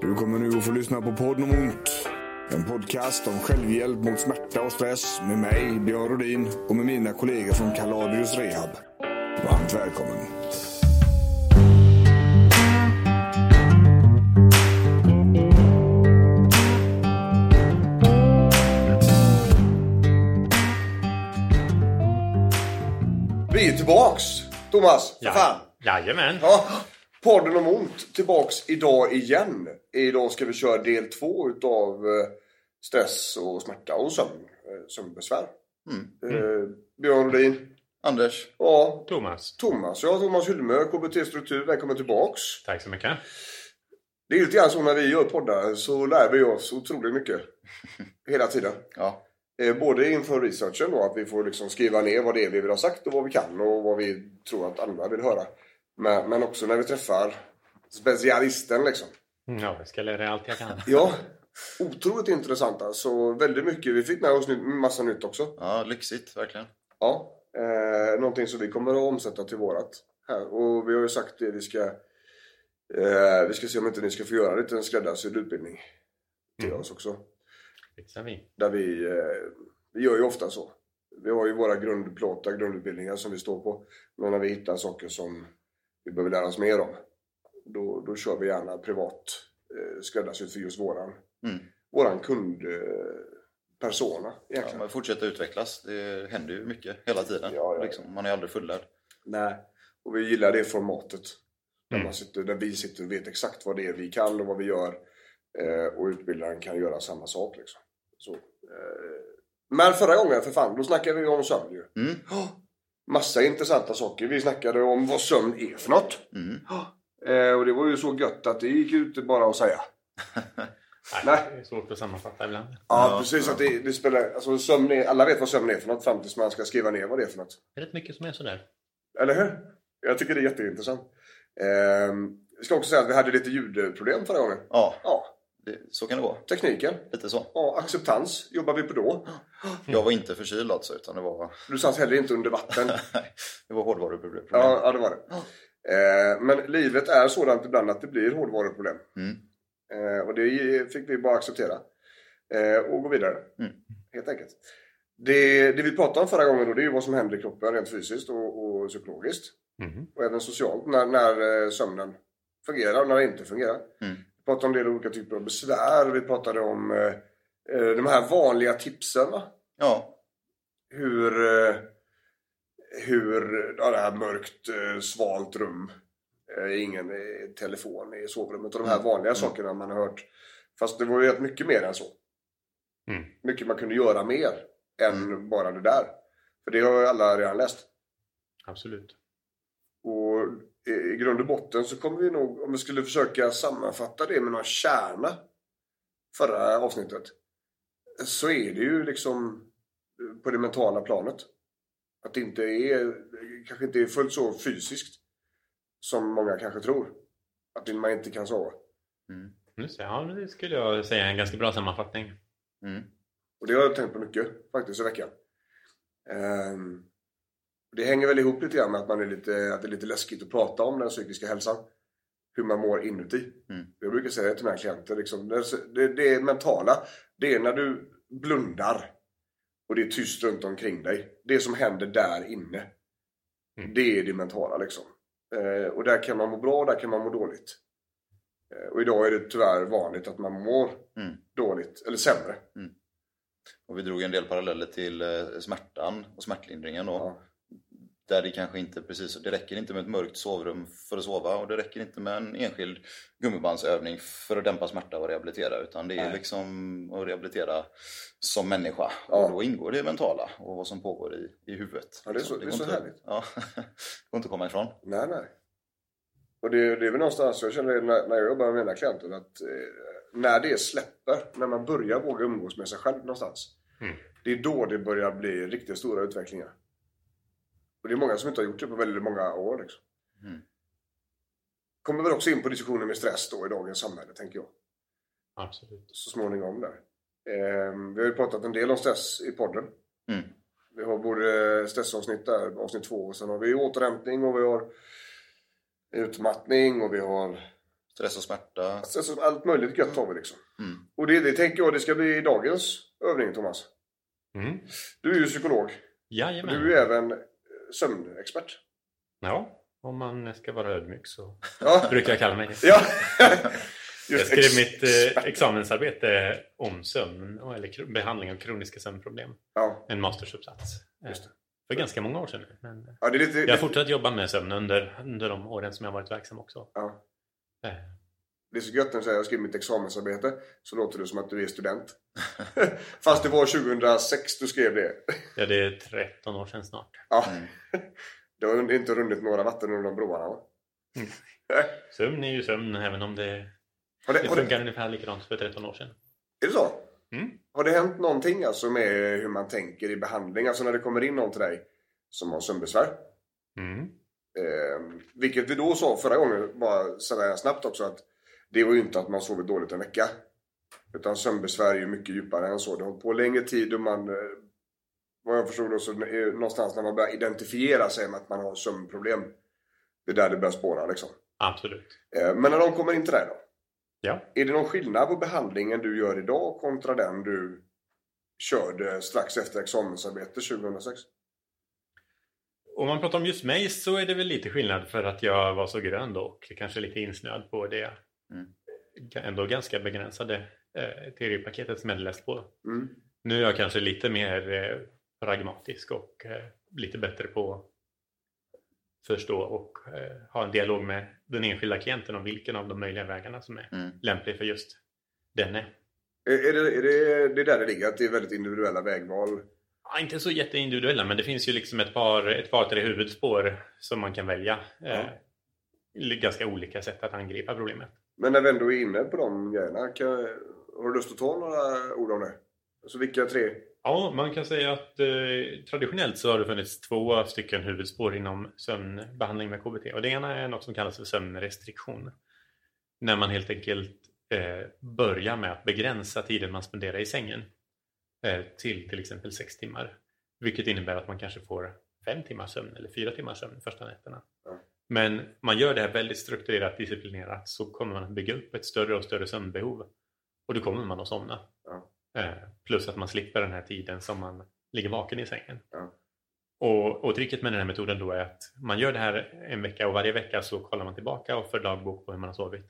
Du kommer nu att få lyssna på podden om ont. En podcast om självhjälp mot smärta och stress med mig, Björn Rodin och med mina kollegor från Kaladius Rehab. Varmt välkommen. Vi är tillbaks! Thomas, för Ja. fan! Jajamän. Ja, podden om ont tillbaks idag igen. Idag ska vi köra del två utav eh, stress och smärta och sömn. eh, Sömnbesvär. Eh, Björn Rodin. Anders, Ja, Thomas. Thomas. Ja, Thomas Hyllmö, KBT Struktur. Välkommen tillbaks. Tack så mycket. Det är lite grann så när vi gör poddar så lär vi oss otroligt mycket. Hela tiden. ja, Eh, Både inför researchen då, att vi får liksom skriva ner vad det är vi vill ha sagt och vad vi kan och vad vi tror att andra vill höra. Men, men också när vi träffar specialisten liksom. Mm, Ja, jag ska lära dig allt jag kan. Ja, otroligt intressant alltså. Väldigt mycket. Vi fick med oss massa nytt också. ja, lyxigt verkligen. Ja, eh, någonting som vi kommer att omsätta till vårat här. Och vi har ju sagt det vi ska eh, vi ska se om inte ni ska få göra lite en skräddarsydd utbildning till Mm. oss också. Fixar vi. Där vi, eh, vi gör ju ofta så. Vi har ju våra grundplåtar, grundutbildningar som vi står på. Men när vi hittar saker som vi behöver lära oss mer om. Då, då kör vi gärna privat eh, skräddarsytt för just våran, Mm. våran kundpersona. Eh, persona, Ja, men fortsätta utvecklas. Det händer ju mycket hela tiden. Ja, ja. Liksom, man är aldrig fullärd. Nej. Och vi gillar det formatet. Där, Mm. man sitter, där vi sitter och vet exakt vad det är vi kan och vad vi gör. Eh, och utbildaren kan göra samma sak. Liksom. Så, eh. Men förra gången, för fan, då snackade vi om sömn ju. Mm. Massa intressanta saker. Vi snackade om vad sömn är för något. Mm. Eh, och det var ju så gött att det gick inte bara att säga. Nej, Nej. Det är svårt att sammanfatta ibland. Ja, Ja, precis. ja. Att det, det spelar, alltså, sömn är, alla vet vad sömn är för något fram tills man ska skriva ner vad det är för något. Det är rätt mycket som är sådär. Eller hur? Jag tycker det är jätteintressant. Eh, jag ska också säga att vi hade lite ljudproblem förra gången. Ja, Ja, det, så kan det gå. tekniken. Lite så. Ja, acceptans jobbar vi på då. Jag var inte förkyld alltså, utan det var, Du satt heller inte under vatten. det var hårdvaruproblem. Ja, ja det var det. Eh, men livet är sådant ibland att det blir hårdvaruproblem. Mm. Eh, och det fick vi bara acceptera. Eh, och gå vidare. Mm. Helt enkelt. Det, det vi pratade om förra gången då, det är ju vad som händer i kroppen rent fysiskt och, och psykologiskt. Mhm. Och även socialt när, när sömnen fungerar och när det inte fungerar. Mm. Pratade om en del olika typer av besvär. Vi pratade om eh, eh, de här vanliga tipsen. Va? Ja, hur, eh, hur ja, det här mörkt, eh, svalt rum, eh, ingen telefon i sovrummet och de här Mm. vanliga Mm. sakerna man har hört. Fast det var ju rätt mycket mer än så. Mm. Mycket man kunde göra mer än bara det där. För det har ju alla redan läst. Absolut. Och i, grund och botten så kommer vi nog, om vi skulle försöka sammanfatta det med någon kärna förra avsnittet. Så är det ju liksom eh, på det mentala planet. Att det inte är, kanske inte är fullt så fysiskt som många kanske tror. Att man inte kan sova. mm. Just det, ja, det skulle jag säga är en ganska bra sammanfattning. Mm. Och det har jag tänkt på mycket faktiskt i veckan. Ehm, det hänger väl ihop lite grann med att, man är lite, att det är lite läskigt att prata om den psykiska hälsan. Hur man mår inuti. Mm. Jag brukar säga det till mina klienter. Liksom, det, det, är mentala. Det är när du blundar och det är tyst runt omkring dig. Det som händer där inne. Mm. Det är det mentala liksom. Eh, och där kan man må bra och där kan man må dåligt. Eh, och idag är det tyvärr vanligt att man mår Mm. dåligt eller sämre. Och vi drog en del paralleller till eh, smärtan och smärtlindringen då. Ja. Där det kanske inte precis, det räcker inte med ett mörkt sovrum för att sova och det räcker inte med en enskild gummibandsövning för att dämpa smärta och rehabilitera utan det är Nej. liksom att rehabilitera som människa Ja. och då ingår det mentala och vad som pågår i, i huvudet. Ja, det är så- Liksom. det är så inte, härligt. Ja, det går inte att komma ifrån. Nej, nej. Och det, det är väl någonstans, jag känner när, när jag jobbar med mina klienter att eh, när det släpper, när man börjar våga umgås med sig själv någonstans. Mm. Det är då det börjar bli riktigt stora utvecklingar. Och det är många som inte har gjort det på väldigt många år. Liksom. Mm. Kommer väl också in på diskussionen med stress då i dagens samhälle, tänker jag. Absolut. Så småningom där. Eh, vi har ju pratat en del om stress i podden. Mm. Vi har både stressavsnitt där, avsnitt två, och sen har vi återhämtning och vi har utmattning och vi har Stress och smärta. Alltså, allt möjligt gött har vi liksom. Mm. Och det, det tänker jag det ska bli dagens övning Thomas. Mm. Du är ju psykolog. och Jajamän. Du är även sömnexpert. Ja, om man ska vara ödmjuk så brukar jag kalla mig ja. Jag skrev mitt eh, examensarbete om sömn, eller behandling av kroniska sömnproblem. Ja. En mastersuppsats. Eh, Just det. För ganska många år sedan nu. Men eh, ja, det är lite... jag har fortsatt jobba med sömn under, under de åren som jag varit verksam också. ja. Det är så gött när du säger att jag skriver mitt examensarbete. Så låter det som att du är student. Fast det var 2006 du skrev det. Ja, det är 13 år sedan snart. Ja. Mm. Det har inte runnit några vatten under de broarna va? Mm. Sömn är ju sömn även om det, Har det, det har det, funkar ungefär likadant för 13 år sedan. är det så? Mm. Har det hänt någonting alltså med hur man tänker i behandling? Alltså när det kommer in någon till dig som har sömnbesvär. Mm. Eh, vilket vi då sa förra gången, bara sådär snabbt också, att det var ju inte att man sover dåligt en vecka. Utan sömnbesvär är ju mycket djupare än så. Det har hållit på längre tid och man, eh, vad jag förstod då, så det någonstans när man börjar identifiera sig med att man har sömnproblem. Det är där det börjar spåra liksom. Absolut. Eh, men när de kommer in till dig då? Ja. Är det någon skillnad på behandlingen du gör idag kontra den du körde strax efter examensarbete 2006? Om man pratar om just mig så är det väl lite skillnad för att jag var så grön då och kanske lite insnöad på det. Ändå ganska begränsade eh, teoripaketet som jag läst på. Mm. Nu är jag kanske lite mer eh, pragmatisk och eh, lite bättre på att förstå och eh, ha en dialog med den enskilda klienten om vilken av de möjliga vägarna som är Mm. lämplig för just denne. Är, är, det, är det, det är där det ligger, att det är väldigt individuella vägval? Ja, inte så jätteindividuella men det finns ju liksom ett par, ett par tre huvudspår som man kan välja. Eh, ganska olika sätt att angripa problemet. Men när vi ändå är inne på de grejerna, kan, har du lust att ta några ord om det? Alltså vilka tre? Ja, man kan säga att eh, traditionellt så har det funnits två stycken huvudspår inom sömnbehandling med KBT. Och det ena är något som kallas för sömnrestriktion. När man helt enkelt eh, börjar med att begränsa tiden man spenderar i sängen eh, till till exempel sex timmar. Vilket innebär att man kanske får fem timmars sömn eller fyra timmars sömn första nätterna. Ja. Men man gör det här väldigt strukturerat, disciplinerat så kommer man att bygga upp ett större och större sömnbehov. Och då kommer man att somna. Ja. Eh, plus att man slipper den här tiden som man ligger vaken i sängen. Ja. Och, och tricket med den här metoden då är att man gör det här en vecka och varje vecka så kollar man tillbaka och för dagbok på hur man har sovit.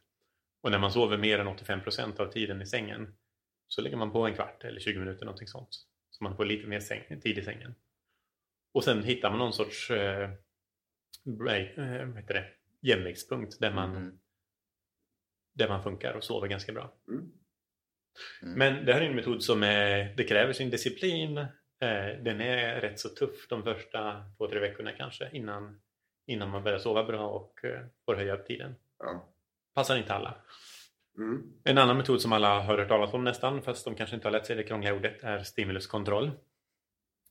Och när man sover mer än 85% av tiden i sängen så lägger man på en kvart eller 20 minuter någonting sånt. Så man får lite mer säng, tid i sängen. Och sen hittar man någon sorts eh, break, eh, vad heter det? jämviktspunkt där man, Mm. där man funkar och sover ganska bra. Mm. Mm. Men det här är en metod som är, det kräver sin disciplin. Eh, den är rätt så tuff de första två, tre veckorna kanske innan, innan man börjar sova bra och eh, får höja upp tiden. Ja. Passar inte alla. Mm. En annan metod som alla har hört talas om nästan, fast de kanske inte har lärt sig det krångliga ordet, är stimuluskontroll.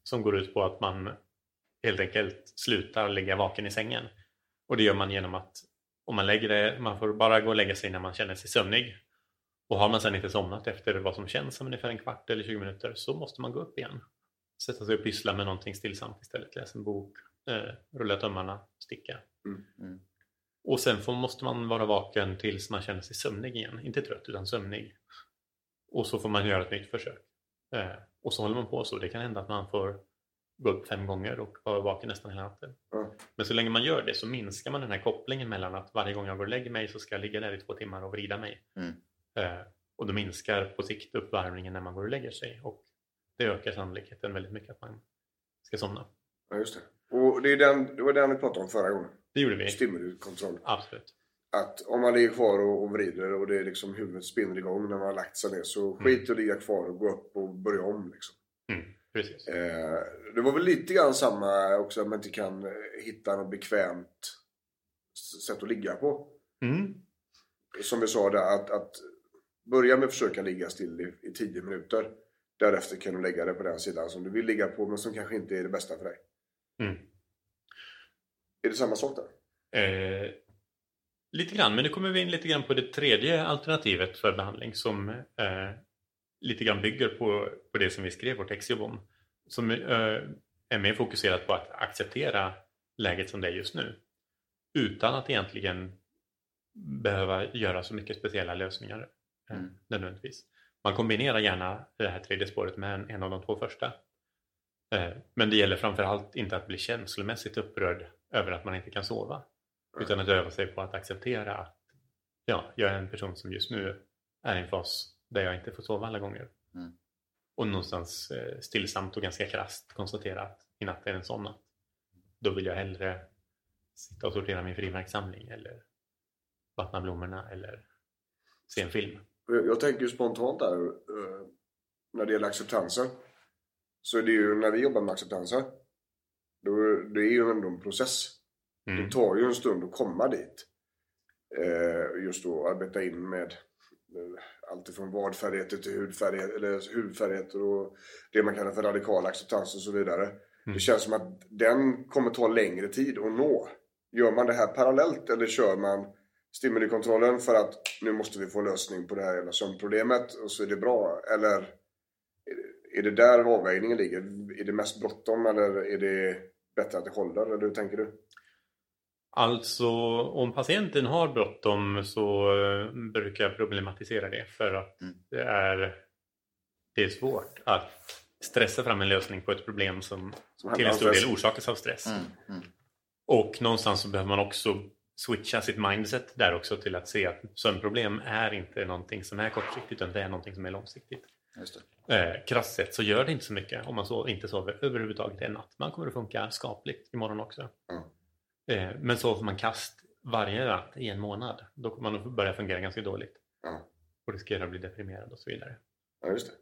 Som går ut på att man helt enkelt slutar ligga vaken i sängen. Och det gör man genom att om man lägger det, man får bara gå och lägga sig när man känner sig sömnig. Och har man sedan inte somnat efter vad som känns som ungefär en kvart eller 20 minuter så måste man gå upp igen. Sätta sig och pyssla med någonting stillsamt istället. Läsa en bok, eh, rulla tummarna, sticka. Mm. Och sen får, måste man vara vaken tills man känner sig sömnig igen. Inte trött utan sömnig. Och så får man göra ett nytt försök. Eh, och så håller man på så. Det kan hända att man får gå upp fem gånger och vara vaken nästan hela natten. Ja. Men så länge man gör det så minskar man den här kopplingen mellan att varje gång jag går och lägger mig så ska jag ligga där i två timmar och vrida mig. Mm. Eh, och då minskar på sikt uppvärmningen när man går och lägger sig. Och det ökar sannolikheten väldigt mycket att man ska somna. ja, just det. Och det, är den, det var den vi pratade om förra gången. Det gjorde vi. Stimulikontroll. Absolut. Att om man ligger kvar och, och vrider och det är liksom huvudet spinner igång när man har lagt sig ner så skit i att ligga kvar och gå upp och börja om. Liksom. Mm, precis. Eh, det var väl lite grann samma också att man inte kan eh, hitta något bekvämt sätt att ligga på. Mm. Som vi sa där, att, att börja med att försöka ligga still i, i 10 minuter. Därefter kan du lägga dig på den sidan som du vill ligga på men som kanske inte är det bästa för dig. Mm. Är det samma sak där? Eh, lite grann, men nu kommer vi in lite grann på det tredje alternativet för behandling som eh, lite grann bygger på, på det som vi skrev vårt exjobb om. Som eh, är mer fokuserat på att acceptera läget som det är just nu. Utan att egentligen behöva göra så mycket speciella lösningar eh, Mm. nödvändigtvis. Man kombinerar gärna det här tredje spåret med en, en av de två första. Eh, Men det gäller framförallt inte att bli känslomässigt upprörd över att man inte kan sova. Utan att öva sig på att acceptera att ja, jag är en person som just nu är i en fas där jag inte får sova alla gånger. Mm. Och någonstans eh, stillsamt och ganska krasst konstatera att i natt är en sån natt. Då vill jag hellre sitta och sortera min frimärkssamling eller vattna blommorna eller se en film. Jag, jag tänker ju spontant där, eh, när det gäller acceptanser. Så är det ju, när vi jobbar med acceptanser, då, det är ju ändå en process. Mm. Det tar ju en stund att komma dit. Eh, just då arbeta in med allt ifrån vadfärdigheter till hudfärdigheter, eller hudfärdigheter och det man kallar för radikal acceptans och så vidare. Det känns som att den kommer ta längre tid att nå. Gör man det här parallellt eller kör man stimulikontrollen för att nu måste vi få lösning på det här jävla sömnproblemet och så är det bra? Eller är det- är det där avvägningen ligger? Är det mest bråttom eller är det bättre att det håller? Eller hur tänker du? Alltså om patienten har bråttom så eh, brukar jag problematisera det för att Mm. det, är, det är svårt att stressa fram en lösning på ett problem som Som till en stor del orsakas av stress. Mm. Mm. Och någonstans så behöver man också switcha sitt mindset där också till att se att sömnproblem är inte någonting som är kortsiktigt utan det är någonting som är långsiktigt. Just. Eh, krasst sett så gör det inte så mycket om man så, inte sover överhuvudtaget en natt. Man kommer att funka skapligt imorgon också. Ja. Eh, men sover man kast varje natt i en månad då kommer man att börja fungera ganska dåligt. Ja. Och riskera att bli deprimerad och så vidare. Ja, just det.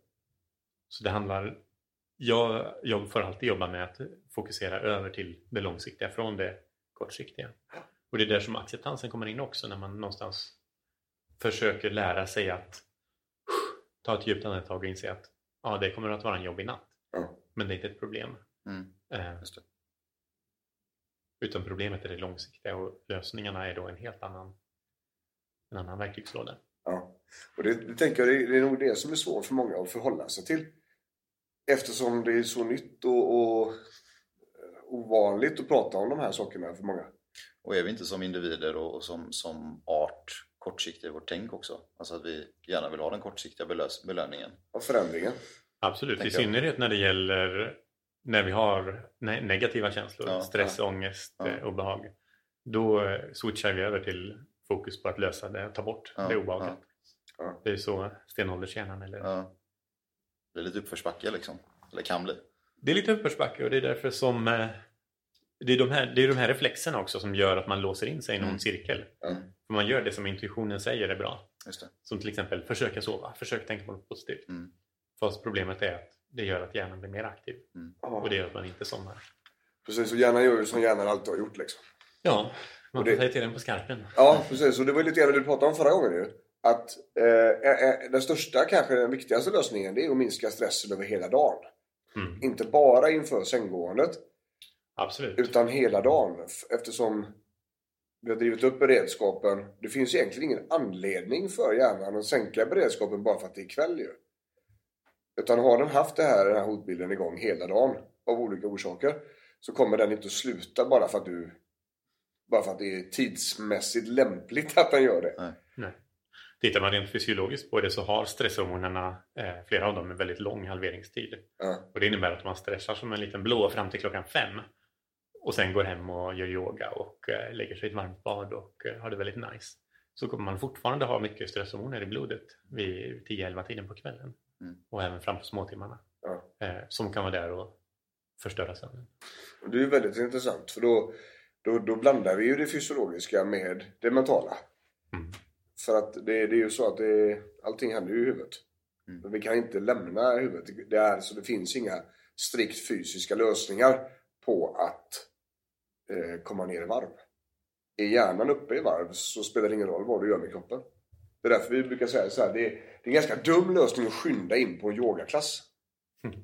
Så det handlar... Jag, jag får alltid jobba med att fokusera över till det långsiktiga från det kortsiktiga. Och det är där som acceptansen kommer in också när man någonstans försöker lära sig att ta ett djupt andetag och inse att ja, det kommer att vara en jobbig natt. Ja. Men det är inte ett problem. Mm. Utan problemet är det långsiktiga och lösningarna är då en helt annan, en annan verktygslåda. Ja. Och det, det tänker jag, det är nog det som är svårt för många att förhålla sig till. Eftersom det är så nytt och, och eh, ovanligt att prata om de här sakerna för många. Och är vi inte som individer och, och som, som art kortsiktiga i vårt tänk också? Alltså att vi gärna vill ha den kortsiktiga belöningen. Av förändringen. Absolut, i Tänker synnerhet när det gäller när vi har ne- negativa känslor, Ja, stress, ja. ångest, Ja. eh, obehag. Då eh, switchar vi över till fokus på att lösa det, ta bort Ja, det obehaget. Det är så stenåldershjärnan eller. Det är lite uppförsbacke liksom. Eller kan bli. Det är lite uppförsbacke och det är därför som eh, det är, de här, det är de här reflexerna också som gör att man låser in sig i någon Mm. cirkel. Ja. För man gör det som intuitionen säger är bra. Som till exempel försöka sova, försök tänka på något positivt. Mm. Fast problemet är att det gör att hjärnan blir mer aktiv. Ja. Och det gör att man inte somnar. Precis, och hjärnan gör ju som hjärnan alltid har gjort liksom. Ja, man Och får det- säga till den på skarpen. Ja, precis. Och det var lite grann det du pratade om förra gången ju. Att eh, eh, den största, kanske den viktigaste lösningen, det är att minska stressen över hela dagen. Mm. Inte bara inför sänggåendet, Absolut. utan hela dagen. Eftersom vi har drivit upp beredskapen. Det finns egentligen ingen anledning för hjärnan att sänka beredskapen bara för att det är kväll ju. Utan har den haft det här, den här hotbilden igång hela dagen av olika orsaker så kommer den inte att sluta bara för att du bara för att det är tidsmässigt lämpligt att den gör det. Nej. Tittar man rent fysiologiskt på det så har stresshormonerna, eh, flera av dem, en väldigt lång halveringstid. Ja. Och det innebär att man stressar som en liten blå fram till klockan fem och sen går hem och gör yoga och eh, lägger sig i ett varmt bad och eh, har det väldigt nice. Så kommer man fortfarande ha mycket stresshormoner i blodet vid 10-11 tiden på kvällen. Mm. Och även fram på småtimmarna. Ja. Eh, som kan vara där och förstöra sömnen. Det är väldigt intressant för då, då, då blandar vi ju det fysiologiska med det mentala. Mm. För att det, det är ju så att det, allting händer ju i huvudet. Mm. Men vi kan inte lämna huvudet. Det, är, så det finns inga strikt fysiska lösningar på att eh, komma ner i varv. Är hjärnan uppe i varv så spelar det ingen roll vad du gör med kroppen. Det är därför vi brukar säga så här. Det är, det är en ganska dum lösning att skynda in på en yogaklass. Mm.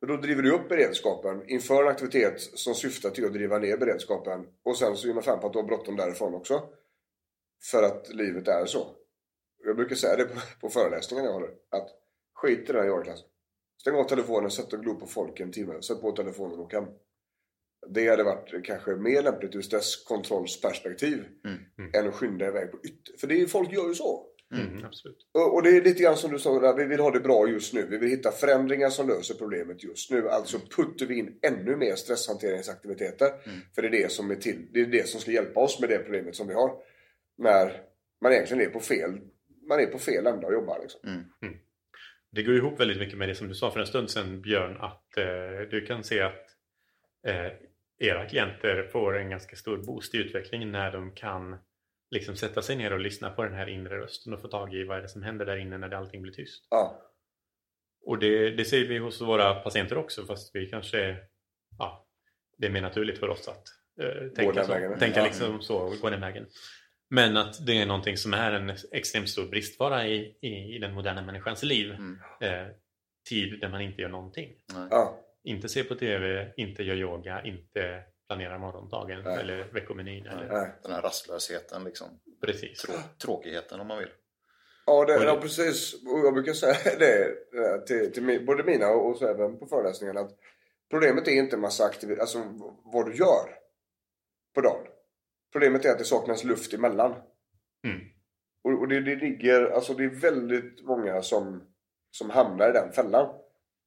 För då driver du upp beredskapen inför en aktivitet som syftar till att driva ner beredskapen. Och sen så är man fan på att du har bråttom därifrån också. För att livet är så. Jag brukar säga det på, på föreläsningar jag håller. Att skit i den här yogaklassen. Stäng av telefonen, sätt och glo på folk en timme. Sätt på telefonen och åk hem. Det hade varit kanske mer lämpligt ur stresskontrollsperspektiv Mm. Mm. än att skynda iväg på ytter. För det är, folk gör ju så. Mm, absolut. Och och det är lite grann som du sa där, vi vill ha det bra just nu. Vi vill hitta förändringar som löser problemet just nu. Alltså puttar vi in ännu mer stresshanteringsaktiviteter. För det är det som är till, det är det som ska hjälpa oss med det problemet som vi har. När man egentligen är på fel, man är på fel ända och jobbar liksom. Det går ihop väldigt mycket med det som du sa för en stund sedan Björn att eh, du kan se att eh, era klienter får en ganska stor boost i utvecklingen när de kan liksom sätta sig ner och lyssna på den här inre rösten och få tag i vad är det som händer där inne när allting blir tyst. Ja, Och det, det ser vi hos våra patienter också fast vi kanske ja, det är mer naturligt för oss att eh, tänka, så, vägen. tänka Ja. liksom så och gå den vägen. Men att det är någonting som är en extremt stor bristvara i, i, i den moderna människans liv. Mm. Eh, tid där man inte gör någonting. Ja, Inte ser på TV, inte gör yoga, inte planerar morgondagen Nej. eller veckomenyn. Eller, nej. Den här rastlösheten liksom. Precis. Trå tråkigheten om man vill. Ja, det, ja precis. Jag brukar säga det eh, till, till både mina och, så även på föreläsningarna. Att problemet är inte massa aktivitet, alltså vad du gör på dagen. Problemet är att det saknas luft emellan. Mm. Och, och det, det ligger, alltså det är väldigt många som, som hamnar i den fällan.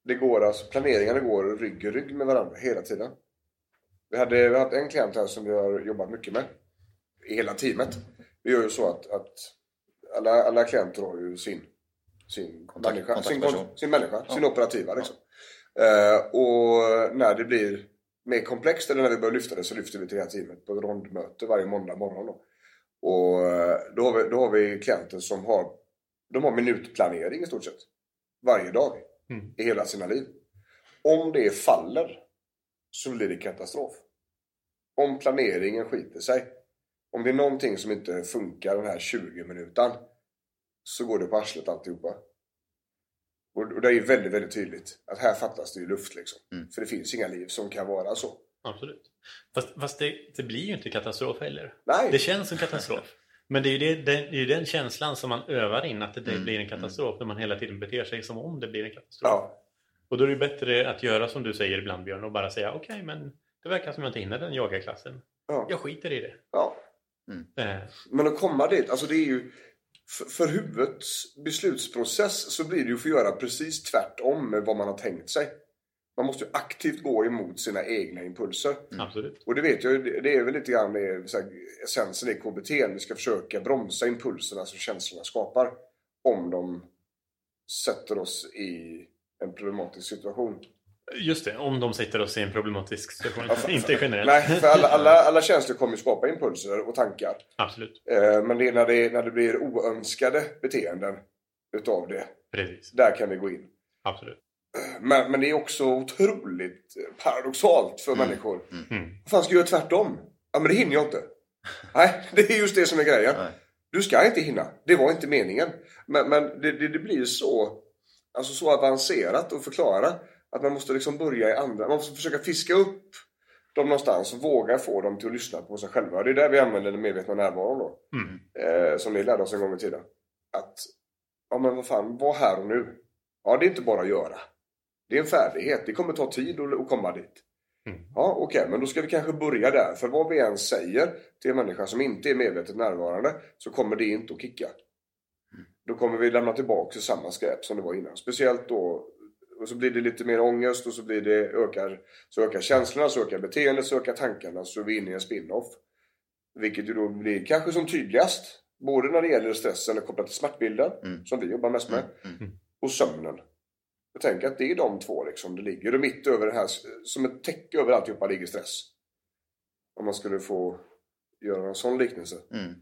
Det går alltså, planeringarna går rygg i rygg med varandra hela tiden. Vi hade, vi hade en klient här som vi har jobbat mycket med. I hela teamet. Vi gör ju så att, att alla, alla klienter har ju sin, sin Kontakt- människa, sin, sin människa, sin Ja. operativa liksom. Eh, och när det blir mer komplext eller när vi börjar lyfta det så lyfter vi till här teamet på rondmöte varje måndag morgon. Då. Och eh, då har, vi, då har vi klienter som har, de har minutplanering i stort sett. Varje dag. Mm. I hela sina liv. Om det faller så blir det katastrof. Om planeringen skiter sig. Om det är någonting som inte funkar den här 20 minuten så går det på arslet alltihopa. Och, det är ju väldigt, väldigt tydligt att här fattas det ju luft liksom. Mm. För det finns inga liv som kan vara så. Absolut. Fast, fast det, det blir ju inte katastrof heller. Nej! Det känns som katastrof. Men det är ju det, det, det är ju den känslan som man övar in att det Mm, blir en katastrof när man hela tiden beter sig som om det blir en katastrof. Ja, Och då är det bättre att göra som du säger ibland Björn och bara säga okej men det verkar som jag inte hinner den yogaklassen. ja, Jag skiter i det. ja. Eh, Men att komma dit, alltså det är ju... För, för huvudets beslutsprocess så blir det ju att få göra precis tvärtom med vad man har tänkt sig. Man måste ju aktivt gå emot sina egna impulser. Absolut. Och det vet jag ju, det- det är väl lite grann det, så här, essensen i KBT. Vi ska försöka bromsa impulserna som känslorna skapar. Om de sätter oss i en problematisk situation. Just det, om de sätter oss i en problematisk situation. Ja, för- inte generellt. Nej, för alla, alla, alla känslor kommer ju skapa impulser och tankar. Absolut. Eh, Men det är när det, när det blir oönskade beteenden utav det. Precis. Där kan vi gå in. Absolut. Men, men det är också otroligt paradoxalt för människor. Mm. Vad fan ska jag göra tvärtom? Ja men det hinner jag inte. Nej, det är just det som är grejen. Nej. Du ska inte hinna. Det var inte meningen. Men, men det, det, det blir så, alltså så avancerat att förklara. Att man måste liksom börja i andra. Man måste försöka fiska upp dem någonstans och våga få dem till att lyssna på sig själva. Det är där vi använder den medvetna närvaron då. Mm. Eh, som ni lärde oss en gång i tiden. Att, ja men vad fan, var här och nu. Ja, det är inte bara att göra. Det är en färdighet. Det kommer ta tid att, komma dit. Mm. Ja, okej, men då ska vi kanske börja där. För vad vi än säger till en människa som inte är medvetet närvarande så kommer det inte att kicka. Då kommer vi lämna tillbaka till samma skräp som det var innan. Speciellt då, och så blir det lite mer ångest och så blir det ökar, så ökar känslorna, så ökar beteendet, så ökar tankarna, så är vi inne i en spin-off. Vilket ju då blir kanske som tydligast. Både när det gäller stressen kopplat till smärtbilden, Mm. som vi jobbar mest med, Mm. och sömnen. Jag tänker att det är de två liksom det ligger. Och mitt över det här, som ett täcke över alltihopa ligger stress. Om man skulle få göra en sån liknelse. Mm.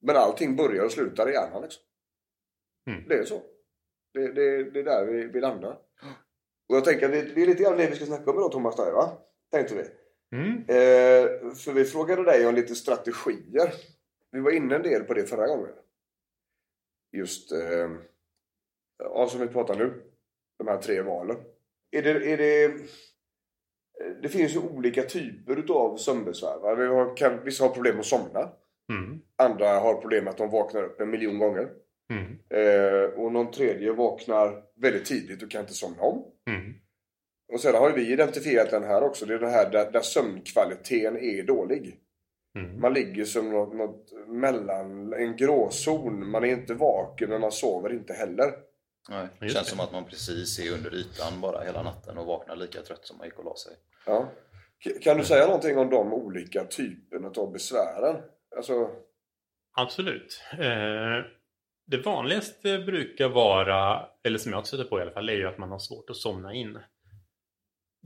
Men allting börjar och slutar i hjärnan liksom. Mm. Det är så. Det, det, det är där vi, vi landar. Och jag tänker att det, det är lite grann det vi ska snacka om idag Thomas, där, va? Tänkte vi. Mm. Eh, för vi frågade dig om lite strategier. Vi var inne en del på det förra gången. Just, eh, ja som vi pratar nu. De här tre valen. Är det, är det, det finns ju olika typer utav sömnbesvär. Vi har, kan, vissa har problem att somna. Mm. Andra har problem med att de vaknar upp en miljon gånger. Mm. Eh, och någon tredje vaknar väldigt tidigt och kan inte somna om. Mm. Och sen har vi identifierat den här också. Det är det här där, där sömnkvaliteten är dålig. Mm. Man ligger som något, något mellan, en gråzon. Man är inte vaken men man sover inte heller. Nej, det känns det. som att man precis är under ytan bara hela natten och vaknar lika trött som man gick och la sig. Ja. Kan du säga någonting om de olika typerna av besvären? Alltså, Absolut. Eh, det vanligaste brukar vara, eller som jag stöter på i alla fall, är ju att man har svårt att somna in.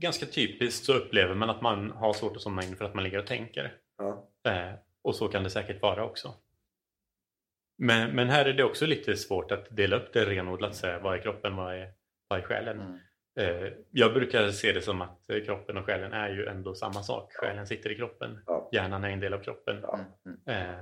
Ganska typiskt så upplever man att man har svårt att somna in för att man ligger och tänker. ja. Eh, och så kan det säkert vara också. Men, men här är det också lite svårt att dela upp det renodlat, säga vad är kroppen, vad är, vad är själen. Mm. Eh, jag brukar se det som att eh, kroppen och själen är ju ändå samma sak. Själen sitter i kroppen, Ja. hjärnan är en del av kroppen. Ja. Mm. Eh,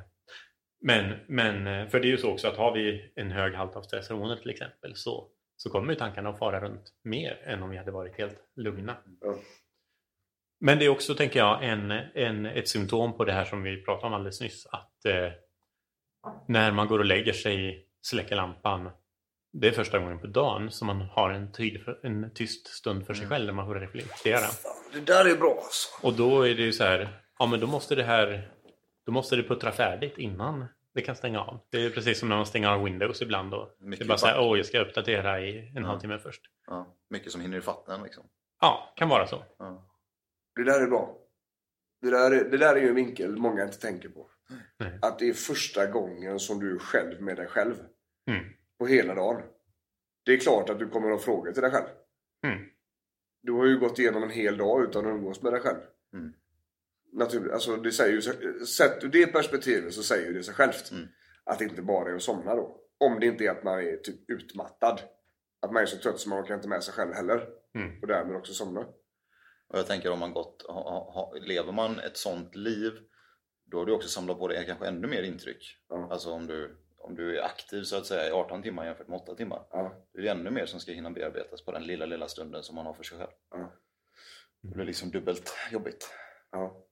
men, men, för det är ju så också att har vi en hög halt av stresshormoner till exempel så, så kommer tankarna att fara runt mer än om vi hade varit helt lugna. Ja. Men det är också, tänker jag, en, en, ett symptom på det här som vi pratade om alldeles nyss. Att när man går och lägger sig, släcker lampan. Det är första gången på dagen som man har en, tid för, en tyst stund för sig själv där man får reflektera. Det där är bra alltså. Och då är det ju så här, ja men då måste det här, då måste det puttra färdigt innan det kan stänga av. Det är precis som när man stänger av Windows ibland och det är Mycket bara så här, back. åh jag ska uppdatera i en Ja. halvtimme först. Ja, mycket som hinner i fatten liksom. Ja, kan vara så. Ja. Det där är bra. Det där är, det där är ju en vinkel många inte tänker på. Nej. Att det är första gången som du är själv med dig själv. Mm. På hela dagen. Det är klart att du kommer att ha frågor till dig själv. Mm. Du har ju gått igenom en hel dag utan att umgås med dig själv. Mm. Naturligt, alltså det säger ju, sett ur det perspektivet så säger ju det sig självt. Mm. Att det inte bara är att somna då. Om det inte är att man är typ utmattad. Att man är så trött så man orkar inte med sig själv heller. Mm. Och därmed också somna. Och jag tänker om man gått, ha, ha, ha, lever man ett sånt liv då har du också samlat på dig kanske ännu mer intryck. Ja. Alltså om du, om du är aktiv så att säga i 18 timmar jämfört med 8 timmar. Ja. Det är ännu mer som ska hinna bearbetas på den lilla, lilla stunden som man har för sig själv. Ja. Det blir liksom dubbelt jobbigt. Ja.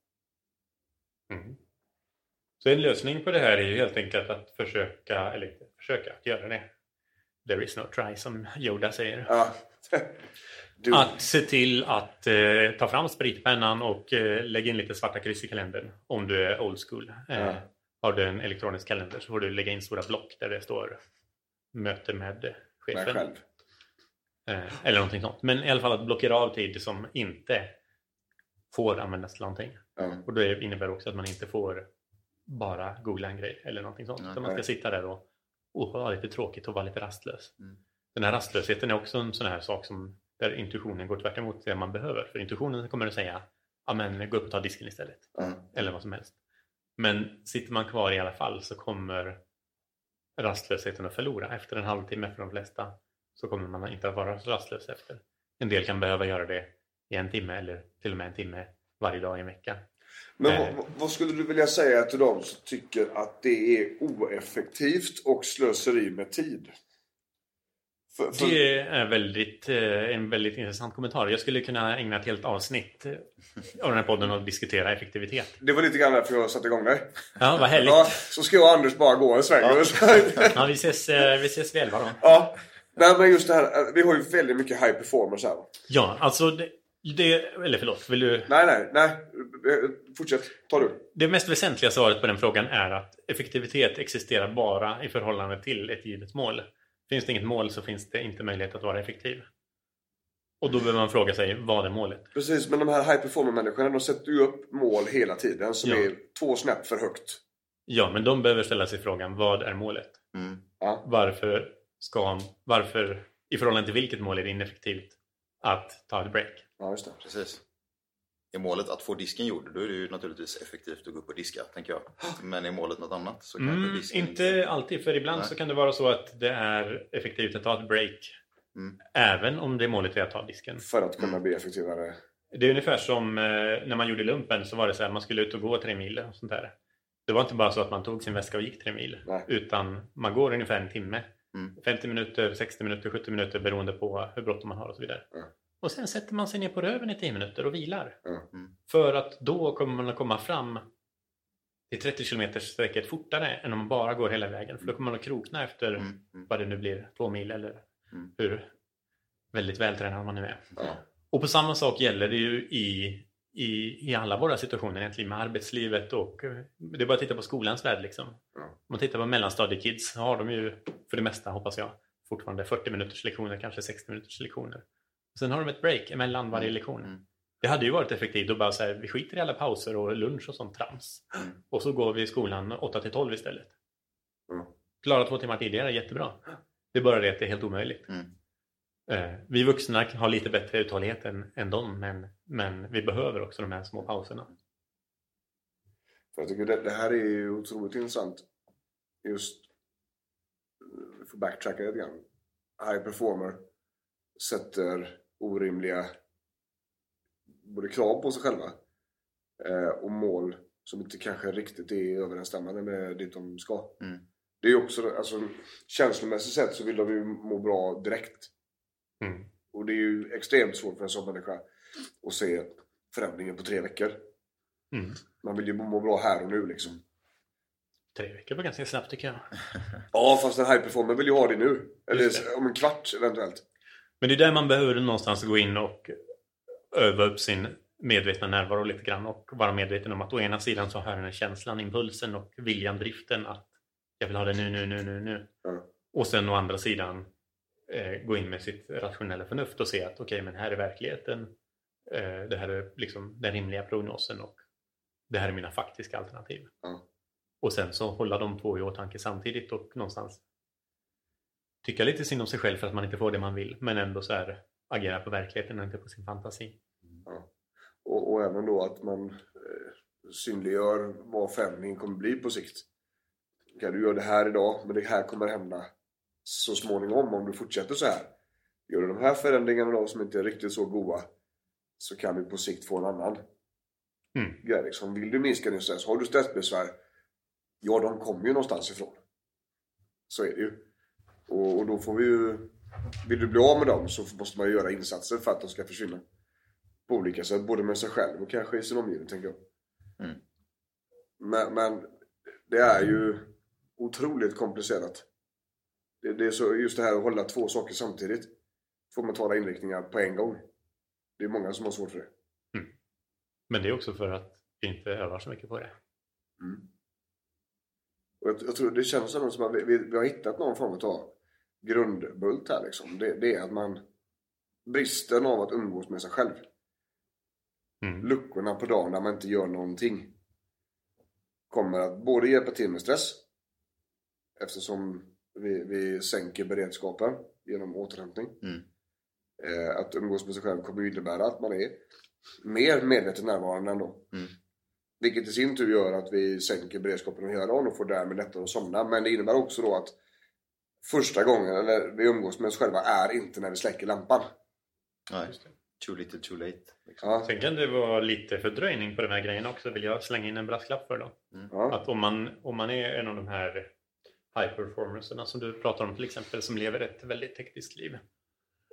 Mm. Så en lösning på det här är ju helt enkelt att försöka, eller försöka, att göra det. There is no try som Yoda säger. ja. Du, Att se till att eh, ta fram spritpennan och eh, lägga in lite svarta kryss i kalendern om du är old school. Eh, Ja. Har du en elektronisk kalender så får du lägga in stora block där det står möte med med chefen. själv. Eh, eller någonting sånt. Men i alla fall att blockera av tid som inte får användas till någonting. Ja. Och det innebär också att man inte får bara googla en grej eller någonting sånt. Nej. Utan man ska sitta där och, och ha lite tråkigt och vara lite rastlös. Mm. Den här rastlösheten är också en sån här sak som där intuitionen går tvärt emot det man behöver. För intuitionen kommer att säga ja men gå upp och ta disken istället. Ja. Eller vad som helst. Men sitter man kvar i alla fall så kommer rastlösheten att förlora. Efter en halvtimme för de flesta så kommer man inte att vara så rastlös efter. En del kan behöva göra det i en timme eller till och med en timme varje dag i en vecka. Men Eh. vad, vad skulle du vilja säga till de som tycker att det är oeffektivt och slöseri med tid? För, för, Det är väldigt, eh, en väldigt intressant kommentar. Jag skulle kunna ägna ett helt avsnitt eh, av den här podden att diskutera effektivitet. Det var lite grann därför jag satte igång dig. Ja, vad härligt. Ja, så ska jag och Anders bara gå en sväng. Ja. Ja, vi ses, eh, vi ses vid elva då. ja. Nej men just det här, vi har ju väldigt mycket high performance här. Ja, alltså det, det eller förlåt, vill du? Nej, nej, nej. Fortsätt, ta du. Det mest väsentliga svaret på den frågan är att effektivitet existerar bara i förhållande till ett givet mål. Finns det inget mål så finns det inte möjlighet att vara effektiv. Och då behöver man fråga sig, vad är målet? Precis, men de här high performance människorna de sätter ju upp mål hela tiden som Ja. är två snäpp för högt. Ja, men de behöver ställa sig frågan, vad är målet? Mm. Ja. Varför ska, varför, i förhållande till vilket mål är det ineffektivt att ta ett break? Ja, just det. Precis. Är målet att få disken gjord, då är det ju naturligtvis effektivt att gå upp och diska, tänker jag. Men är målet något annat så kanske Mm, disken inte alltid, för ibland Nej. så kan det vara så att det är effektivt att ta ett break. Mm. Även om det målet är att ta disken. För att kunna bli effektivare. Det är ungefär som eh, när man gjorde lumpen så var det så här, man skulle ut och gå tre mil och sånt där. Det var inte bara så att man tog sin väska och gick tre mil. Nej. Utan man går ungefär en timme. Mm. 50 minuter, 60 minuter, 70 minuter beroende på hur bråttom man har och så vidare. Och sen sätter man sig ner på röven i 10 minuter och vilar. Mm. För att då kommer man att komma fram till 30 km sträcket fortare än om man bara går hela vägen. För då kommer man att krokna efter Mm. Mm. vad det nu blir, två mil eller Mm. hur väldigt vältränad man nu är. Ja. Och på samma sak gäller det ju i, i, i alla våra situationer egentligen med arbetslivet och eh, det är bara att titta på skolans värld liksom. Ja. Om man tittar på mellanstadiekids så har de ju för det mesta hoppas jag fortfarande 40 minuters lektioner, kanske 60 minuters lektioner. Sen har de ett break emellan varje lektion. Mm. Det hade ju varit effektivt att bara säga vi skiter i alla pauser och lunch och sånt trams. Mm. Och så går vi i skolan 8 till 12 istället. Mm. Klara två timmar tidigare, jättebra. Det är bara det att det är helt omöjligt. Mm. Eh, vi vuxna har lite bättre uthållighet än, än dem men, men vi behöver också de här små pauserna. För jag tycker det, det här är ju otroligt intressant. Just, vi får backtracka lite grann. High performer sätter orimliga både krav på sig själva eh, och mål som inte kanske riktigt är överensstämmande med det de ska. Mm. Det är också, alltså känslomässigt sett så vill de ju må bra direkt. Mm. Och det är ju extremt svårt för en sån människa att se förändringen på tre veckor. Mm. Man vill ju må bra här och nu liksom. Tre veckor var ganska snabbt tycker jag. Ja, fast en high performer vill ju ha det nu. Eller om en kvart eventuellt. Men det är där man behöver någonstans gå in och öva upp sin medvetna närvaro lite grann och vara medveten om att å ena sidan så har den här känslan, impulsen och viljan, driften att jag vill ha det nu, nu, nu, nu, nu. Ja. Och sen å andra sidan eh, gå in med sitt rationella förnuft och se att okej, men här är verkligheten. Eh, det här är liksom den rimliga prognosen och det här är mina faktiska alternativ. Ja. Och sen så hålla de två i åtanke samtidigt och någonstans tycka lite synd om sig själv för att man inte får det man vill men ändå så här agera på verkligheten och inte på sin fantasi. Och, och även då att man eh, synliggör vad förändringen kommer bli på sikt. Okej, du gör det här idag, men det här kommer hända så småningom om du fortsätter så här. Gör du de här förändringarna då som inte är riktigt så goda så kan du på sikt få en annan Mm. grej. Liksom. Vill du minska din stress, har du stressbesvär, ja de kommer ju någonstans ifrån. Så är det ju. Och, och då får vi ju, vill du bli av med dem så måste man ju göra insatser för att de ska försvinna. På olika sätt, både med sig själv och kanske i sin omgivning tänker jag. Mm. Men, men det är ju otroligt komplicerat. Det, det är så, just det här att hålla två saker samtidigt. Två mentala inriktningar på en gång. Det är många som har svårt för det. Men det är också för att vi inte övar så mycket på det. Mm. Och jag, jag tror det känns som att vi, vi, vi har hittat någon form av grundbult här liksom. Det, det är att man bristen av att umgås med sig själv. Mm. Luckorna på dagen när man inte gör någonting kommer att både hjälpa till med stress eftersom vi, vi sänker beredskapen genom återhämtning. Mm. Eh, att umgås med sig själv kommer ju innebära att man är mer medvetet närvarande ändå. Mm. Vilket i sin tur gör att vi sänker beredskapen hela dagen och får därmed lättare att somna. Men det innebär också då att första gången eller vi umgås med oss själva är inte när vi släcker lampan. Nej. Too little too late. Liksom. Ja, Sen kan det vara lite fördröjning på de här grejerna också vill jag slänga in en brasklapp för då. ja, Att om man, om man är en av de här high performerserna som du pratar om till exempel som lever ett väldigt hektiskt liv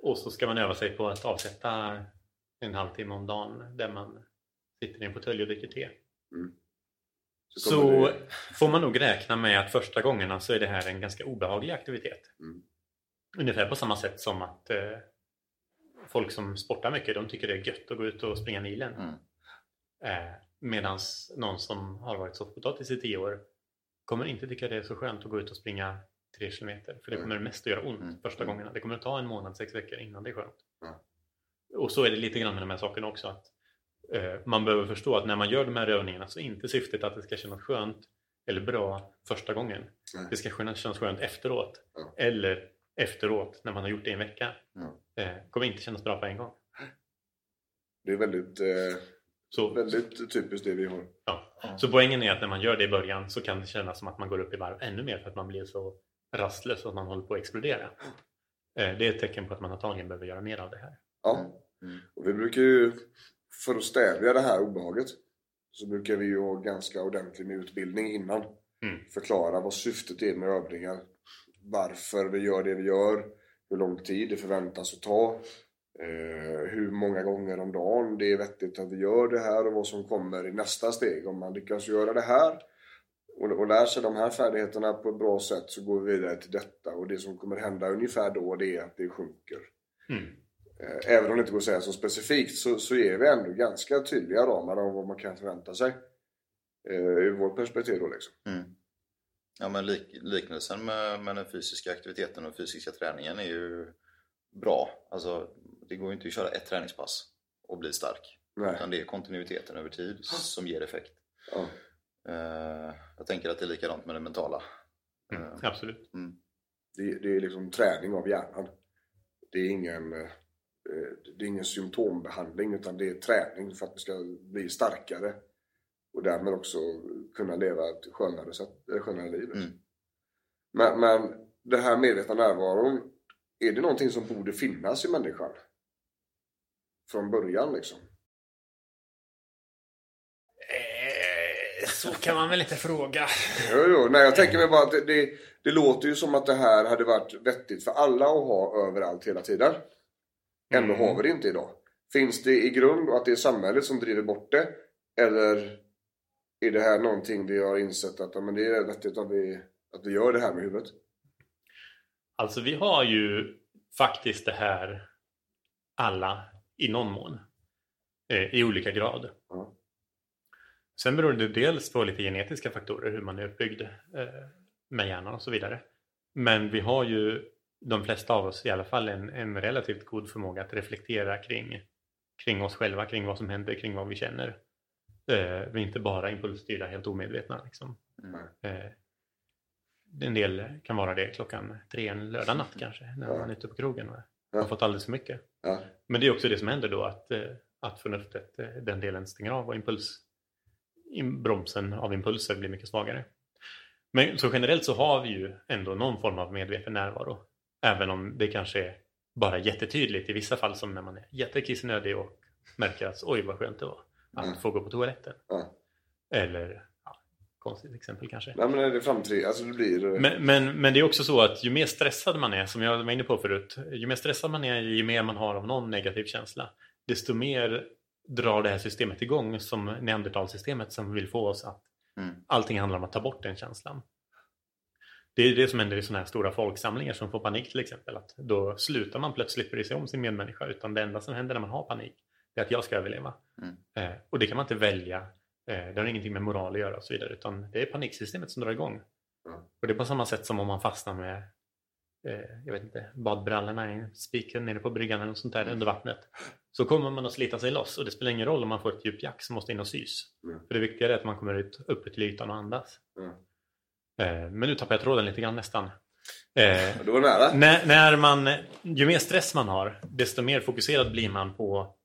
och så ska man öva sig på att avsätta en halvtimme om dagen där man sitter i en fåtölj och dricker te. Så Så får man nog räkna med att första gångerna så är det här en ganska obehaglig aktivitet. Mm. Ungefär på samma sätt som att eh, folk som sportar mycket de tycker det är gött att gå ut och springa milen. Mm. Eh, Medan någon som har varit soffpotatis i tio år kommer inte tycka det är så skönt att gå ut och springa tre kilometer. För det Mm. kommer mest att göra ont Mm. första Mm. gångerna. Det kommer att ta en månad, sex veckor innan det är skönt. Ja. Och så är det lite grann med de här sakerna också. Att, man behöver förstå att när man gör de här övningarna så är inte syftet att det ska kännas skönt eller bra första gången. Nej. Det ska kännas skönt efteråt. Ja. Eller efteråt när man har gjort det i en vecka. Ja. Eh, kommer inte kännas bra på en gång. det är väldigt, eh, Så, väldigt typiskt det vi har. Ja. Så poängen är att när man gör det i början så kan det kännas som att man går upp i varv ännu mer för att man blir så rastlös att man håller på att explodera. Eh, Det är ett tecken på att man antagligen behöver göra mer av det här. Ja. Mm. Och vi brukar ju, för att stävja det här obehaget, så brukar vi ju ha ganska ordentlig med utbildning innan. Mm. Förklara vad syftet är med övningar. Varför vi gör det vi gör. Hur lång tid det förväntas att ta. Eh, hur många gånger om dagen det är vettigt att vi gör det här och vad som kommer i nästa steg. Om man lyckas göra det här och, och lär sig de här färdigheterna på ett bra sätt så går vi vidare till detta. Och det som kommer hända ungefär då det är att det sjunker. Mm. Eh, Även om det inte går att säga så specifikt så, så är vi ändå ganska tydliga ramar om vad man kan förvänta sig. Eh, ur vårt perspektiv då liksom. Mm. Ja, men lik, liknelsen med, med den fysiska aktiviteten och fysiska träningen är ju bra. Alltså, det går ju inte att köra ett träningspass och bli stark. Nej. Utan det är kontinuiteten över tid som ger effekt. Ja. Eh, jag tänker att det är likadant med det mentala. Mm, Eh, absolut. mm. Det, det är liksom träning av hjärnan. Det är ingen eh, det är ingen symptombehandling utan det är träning för att vi ska bli starkare. Och därmed också kunna leva ett skönare, sätt, skönare liv. Mm. Men, men det här medvetna närvaron, är det någonting som borde finnas i människan? Från början liksom? Eh, Så kan man väl inte fråga. Jo, jo. Nej, jag tänker mig bara att det, det, det låter ju som att det här hade varit vettigt för alla att ha överallt hela tiden. Ändå Mm. har vi det inte idag. Finns det i grund att det är samhället som driver bort det? Eller är det här någonting vi har insett att men det är vettigt att vi, att vi gör det här med huvudet? Alltså vi har ju faktiskt det här alla i någon mån. Eh, I olika grad. Ja. Sen beror det dels på lite genetiska faktorer, hur man är uppbyggd eh, med hjärnan och så vidare. Men vi har ju, de flesta av oss i alla fall, en, en relativt god förmåga att reflektera kring, kring oss själva, kring vad som händer, kring vad vi känner. Eh, vi är inte bara impulsstyrda, helt omedvetna. Liksom. Mm. Eh, en del kan vara det klockan tre en lördag natt kanske, när Ja. man är ute på krogen och Ja. har fått alldeles för mycket. Ja. Men det är också det som händer då, att, eh, att förnuftet, eh, den delen stänger av och impuls, im- bromsen av impulser blir mycket svagare. Men så generellt så har vi ju ändå någon form av medveten närvaro. Även om det kanske är bara jättetydligt i vissa fall som när man är jättekissnödig och märker att oj vad skönt det var att Mm. få gå på toaletten. Ja. Eller, ja, konstigt exempel kanske. Nej men är det framtid, alltså det blir... Men, men, men det är också så att ju mer stressad man är, som jag var inne på förut, ju mer stressad man är, ju mer man har av någon negativ känsla, desto mer drar det här systemet igång som neandertalsystemet som vill få oss att Mm. allting handlar om att ta bort den känslan. Det är det som händer i sådana här stora folksamlingar som får panik till exempel. Att då slutar man plötsligt bry sig om sin medmänniska utan det enda som händer när man har panik är att jag ska överleva. Mm. Eh, och det kan man inte välja. Eh, det har ingenting med moral att göra och så vidare utan det är paniksystemet som drar igång. Mm. Och det är på samma sätt som om man fastnar med eh, jag vet inte, badbrallorna i spiken nere på bryggan eller något sånt där Mm. under vattnet. Så kommer man att slita sig loss och det spelar ingen roll om man får ett djupt jack som måste in och sys. Mm. För det viktiga är att man kommer ut uppe till ytan och andas. Mm. Eh, men nu tappar jag tråden lite grann nästan. Eh, Det var nära. när, när man, ju mer stress man har, desto mer fokuserad blir man på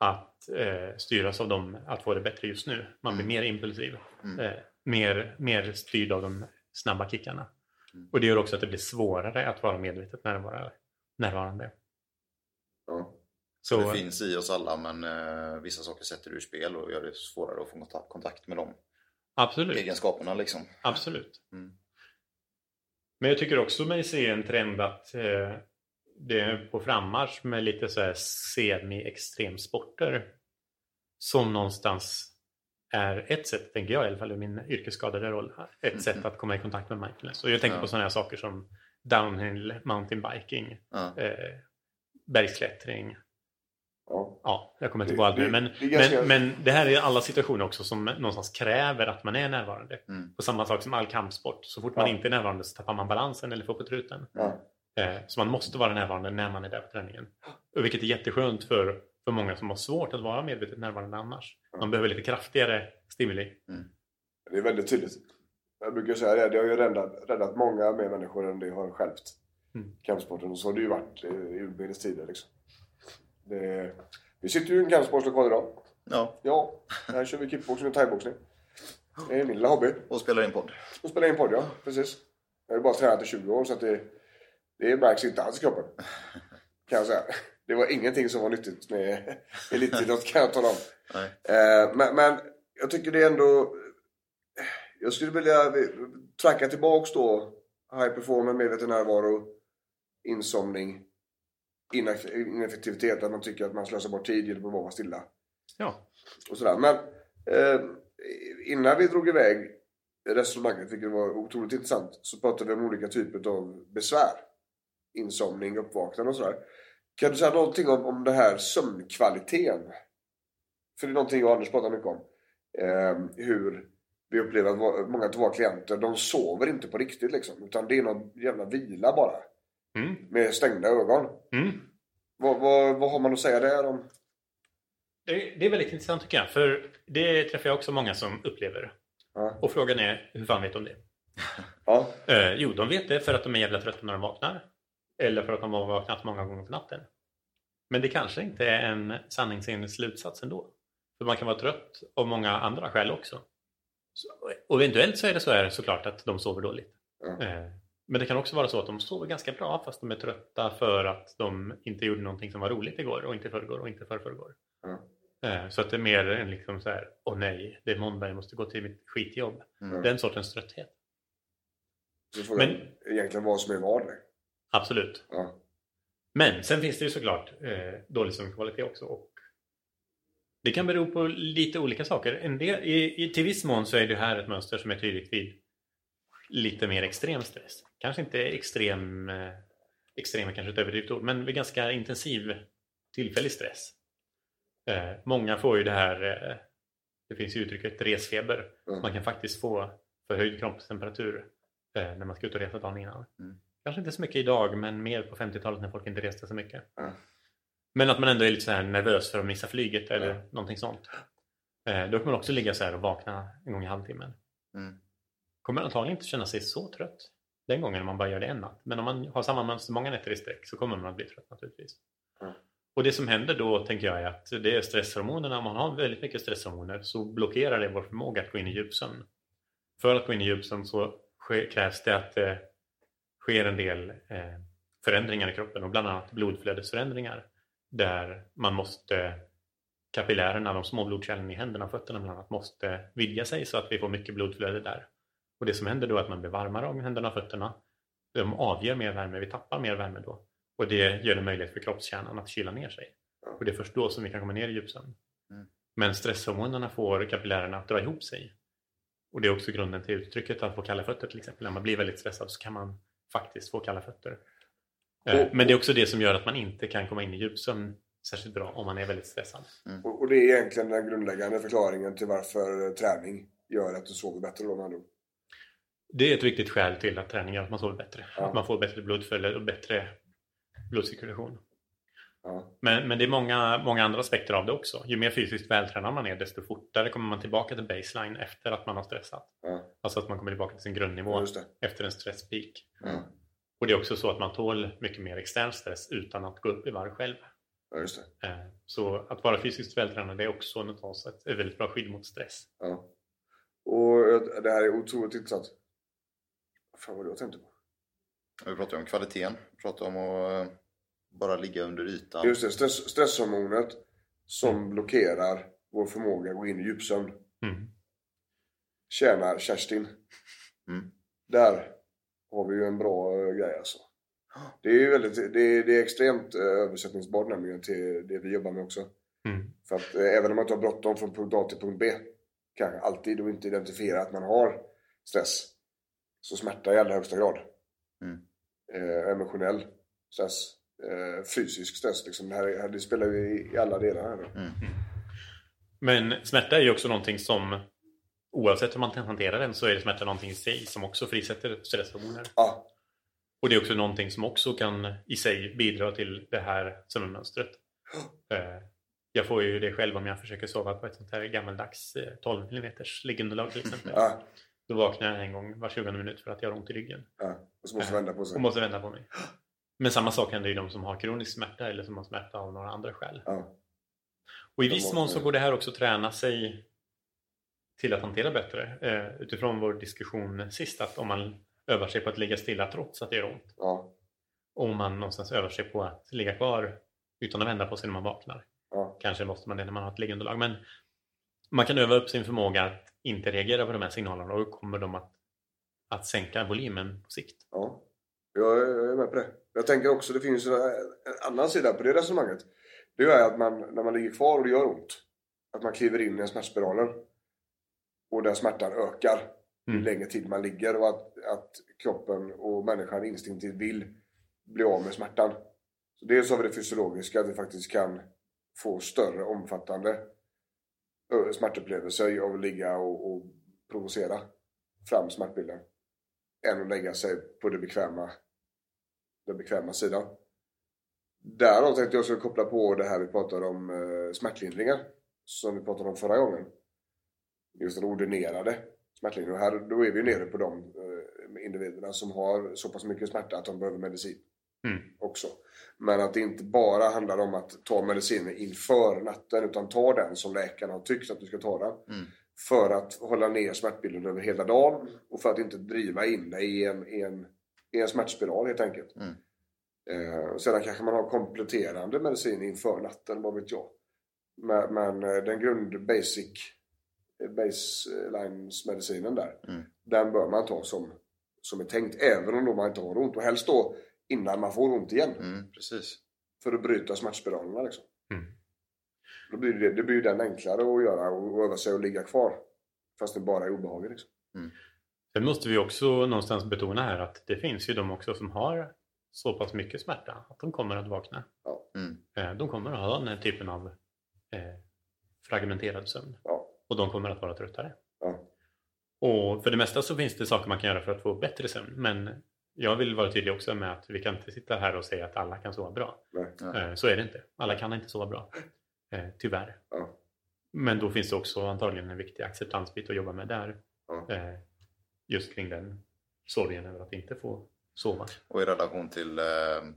att eh, styras av dem, att få det bättre just nu. Man blir Mm. mer impulsiv. Mm. Eh, mer, mer styrd av de snabba kickarna. Mm. Och det gör också att det blir svårare att vara medvetet närvara, närvarande. Ja. Så, Det finns i oss alla men eh, vissa saker sätter ur spel och gör det svårare att få kontakt, med de absolut. egenskaperna liksom. absolut. Mm. Men jag tycker också mig se en trend att eh, det är på frammarsch med lite så här semi-extremsporter som någonstans är ett sätt, tänker jag i alla fall i min yrkesskadade roll, ett sätt att komma i kontakt med mindfulness. Och jag tänker Ja. på sådana här saker som downhill mountainbiking, Ja. eh, bergsklättring, Ja. Ja, jag kommer inte på allt nu. Men, det ganska- men, men det här är alla situationer också som någonstans kräver att man är närvarande. Mm. På samma sak som all kampsport. Så fort man Ja. inte är närvarande så tappar man balansen eller får på truten. Ja. Eh, så man måste vara närvarande när man är där på träningen. Vilket är jätteskönt för, för många som har svårt att vara medvetet närvarande annars. Man behöver lite kraftigare stimuli. Det är väldigt tydligt. Jag brukar säga det, det har ju räddat, räddat många mer människor än det har självt. Mm. Kampsporten, och så har det ju varit i urminnes tider liksom. Det, vi sitter ju i en kampsportslokal idag. ja, Ja, här kör vi kickboxning och thaiboxning. Det är min lilla hobby. och spelar in podd. Och spela in podd, ja. Precis. Jag har ju bara tränat i 20 år så att det, det märks inte alls i kroppen. Kan jag säga. Det var ingenting som var nyttigt med elitidrott kan jag tala om. Eh, men, men jag tycker det är ändå... Jag skulle vilja tracka tillbaks då high performer, medveten närvaro, insomning, ineffektivitet, att man tycker att man slösar bort tid genom att vara stilla. Ja, Och sådär. Men eh, innan vi drog iväg resonemanget, vilket var otroligt intressant, så pratade vi om olika typer av besvär. Insomning, uppvaknande och sådär. Kan du säga någonting om, om det här sömnkvaliteten? För det är någonting jag och Anders pratar mycket om. Eh, hur vi upplever att många av våra klienter, de sover inte på riktigt liksom. Utan det är någon jävla vila bara. Mm. Med stängda ögon. Mm. Vad, vad, vad har man att säga där om? Det, det är väldigt intressant tycker jag. För det träffar jag också många som upplever. Ja. Och frågan är, hur fan vet de det? Ja. Eh, jo, de vet det för att de är jävla trötta när de vaknar. Eller för att de har vaknat många gånger på natten. Men det kanske inte är en sanningsenlig slutsats ändå. För man kan vara trött av många andra skäl också. Så, och eventuellt så är det så här såklart att de sover dåligt. Ja. Eh, men det kan också vara så att de sover ganska bra fast de är trötta för att de inte gjorde någonting som var roligt igår och inte förrgår och inte förrförrgår. Ja. Eh, Så att det är mer en liksom så här, åh nej, det är måndag, jag måste gå till mitt skitjobb. Mm. Den sortens trötthet. Så frågan Men- egentligen vad som är vad. Absolut. Ja. Men sen finns det ju såklart eh, dålig sömnkvalitet också. Och det kan bero på lite olika saker. En del, i, i, till viss mån så är det här ett mönster som är tydligt vid lite mer extrem stress. Kanske inte extrem, eh, extrem kanske ett överdrivet ord, men ganska intensiv tillfällig stress. Eh, många får ju det här, eh, det finns ju uttrycket resfeber. Mm. Man kan faktiskt få förhöjd kroppstemperatur eh, när man ska ut och resa dagen innan. Mm. Kanske inte så mycket idag, men mer på 50-talet när folk inte reste så mycket. Ja. Men att man ändå är lite så här nervös för att missa flyget eller Ja. någonting sånt. Då kan man också ligga så här och vakna en gång i halvtimmen. Mm. Kommer antagligen inte känna sig så trött den gången man bara gör det en natt. Men om man har samma mönster många nätter i sträck så kommer man att bli trött naturligtvis. Ja. Och det som händer då tänker jag är att det är stresshormonerna. Om man har väldigt mycket stresshormoner så blockerar det vår förmåga att gå in i djupsömn. För att gå in i djupsömn så krävs det att det sker en del eh, förändringar i kroppen och bland annat blodflödesförändringar där man måste kapillärerna, de små blodkärlen i händerna och fötterna bland annat måste vidga sig så att vi får mycket blodflöde där. Och det som händer då är att man blir varmare om händerna och fötterna. De avger mer värme, vi tappar mer värme då. Och det gör det möjligt för kroppskärnan att kyla ner sig. Och det är först då som vi kan komma ner i djupsömn. Mm. Men stresshormonerna får kapillärerna att dra ihop sig. Och det är också grunden till uttrycket att få kalla fötter till exempel. När man blir väldigt stressad så kan man faktiskt få kalla fötter. Eh, Och- Men det är också det som gör att man inte kan komma in i djupsömn särskilt bra om man är väldigt stressad. Och, och det är egentligen den grundläggande förklaringen till varför träning gör att du sover bättre då med andra ord. Det är ett viktigt skäl till att träning gör att man sover bättre. Ja. Att man får bättre blodflöde och bättre blodcirkulation. Ja. Men, men det är många, många andra aspekter av det också. Ju mer fysiskt vältränad man är desto fortare kommer man tillbaka till baseline efter att man har stressat. Ja. Alltså att man kommer tillbaka till sin grundnivå efter en stresspeak. Och det är också så att man tål mycket mer extern stress utan att gå upp i varv själv. Eh, Så att vara fysiskt vältränad är också något ett väldigt bra skydd mot stress. Och eh, det här är otroligt intressant. Vad fan var det jag tänkte på? Vi pratar om kvaliteten. Vi pratar om att eh, bara ligga under ytan. Just det, stress, stresshormonet som blockerar vår förmåga att gå in i djupsömn. Mm. Tjänar Kerstin. Mm. Där har vi ju en bra eh, grej alltså. Det är ju väldigt, det är, det är extremt eh, översättningsbart nämligen till det vi jobbar med också. Mm. För att även om man inte har bråttom från punkt A till punkt B kanske alltid och inte identifiera att man har stress så smärta i allra högsta grad. Mm. Eh, emotionell stress, eh, fysisk stress liksom. Det, här, det spelar ju i, i alla delar här. då. Mm. Men smärta är ju också någonting som oavsett hur man kan hantera den så är det smärta någonting i sig som också frisätter stresshormoner. Ja, Och det är också någonting som också kan i sig bidra till det här sömnmönstret. Eh, Jag får ju det själv om jag försöker sova på ett sånt här gammaldags eh, 12 mm liggunderlag till exempel. ja, Då vaknar jag en gång var 20 minut för att jag har ont i ryggen ja. Och så måste vända på sig. och måste vända på mig. Men samma sak händer ju de som har kronisk smärta eller som har smärta av några andra skäl. Ja, Och i De viss mån så går det här också träna sig till att hantera bättre. Eh, utifrån vår diskussion sist att om man övar sig på att ligga stilla trots att det gör ont. ja, om man någonstans övar sig på att ligga kvar utan att vända på sig när man vaknar. ja, Kanske måste man det när man har ett liggunderlag. Men man kan öva upp sin förmåga att inte reagera på de här signalerna och då kommer de att, att sänka volymen på sikt. ja. Jag är, med på det. Jag tänker också, det finns en en annan sida på det resonemanget. Det är att man, när man ligger kvar och det gör ont, att man kliver in i en smärtspiralen. Och där smärtan ökar ju Mm. längre tid man ligger och att, att kroppen och människan instinktivt vill bli av med smärtan. Så dels har vi det fysiologiska, att vi faktiskt kan få större omfattande smärtupplevelse smärtupplevelser av att ligga och, och provocera fram smärtbilden. Än att lägga sig på det bekväma, den bekväma sidan. Därav tänkte jag skulle koppla på det här vi pratade om eh, smärtlindringar. Som vi pratade om förra gången. Just den ordinerade smärtlindringen. Och här, då är vi nere på de eh, individerna som har så pass mycket smärta att de behöver medicin Mm. också. Men att det inte bara handlar om att ta medicinen inför natten utan ta den som läkaren har tyckt att du ska ta den. Mm. För att hålla ner smärtbilden över hela dagen och för att inte driva in dig i en, i en, i en smärtspiral helt enkelt. Mm. Eh, sedan kanske man har kompletterande medicin inför natten, vad vet jag. Men, men eh, den grund basic eh, baselines-medicinen där, Mm. den bör man ta som, som är tänkt även om man inte har ont. Och helst då innan man får ont igen. Mm, precis. För att bryta smärtspiralerna liksom. Mm. Då blir det, det blir ju den enklare att göra och öva sig att ligga kvar. Fast det bara är obehagligt liksom. Sen måste vi också någonstans betona här att det finns ju de också som har så pass mycket smärta att de kommer att vakna. Mm. Eh, De kommer att ha den här typen av eh, fragmenterad sömn. Ja. Och de kommer att vara tröttare. Ja. Och för det mesta så finns det saker man kan göra för att få bättre sömn. Men jag vill vara tydlig också med att vi kan inte sitta här och säga att alla kan sova bra. Nej. Eh, Så är det inte. Alla kan inte sova bra. Eh, Tyvärr. Ja. Men då finns det också antagligen en viktig acceptansbit att jobba med där. Ja. Eh, Just kring den sorgen över att inte få sova. Och i relation till eh,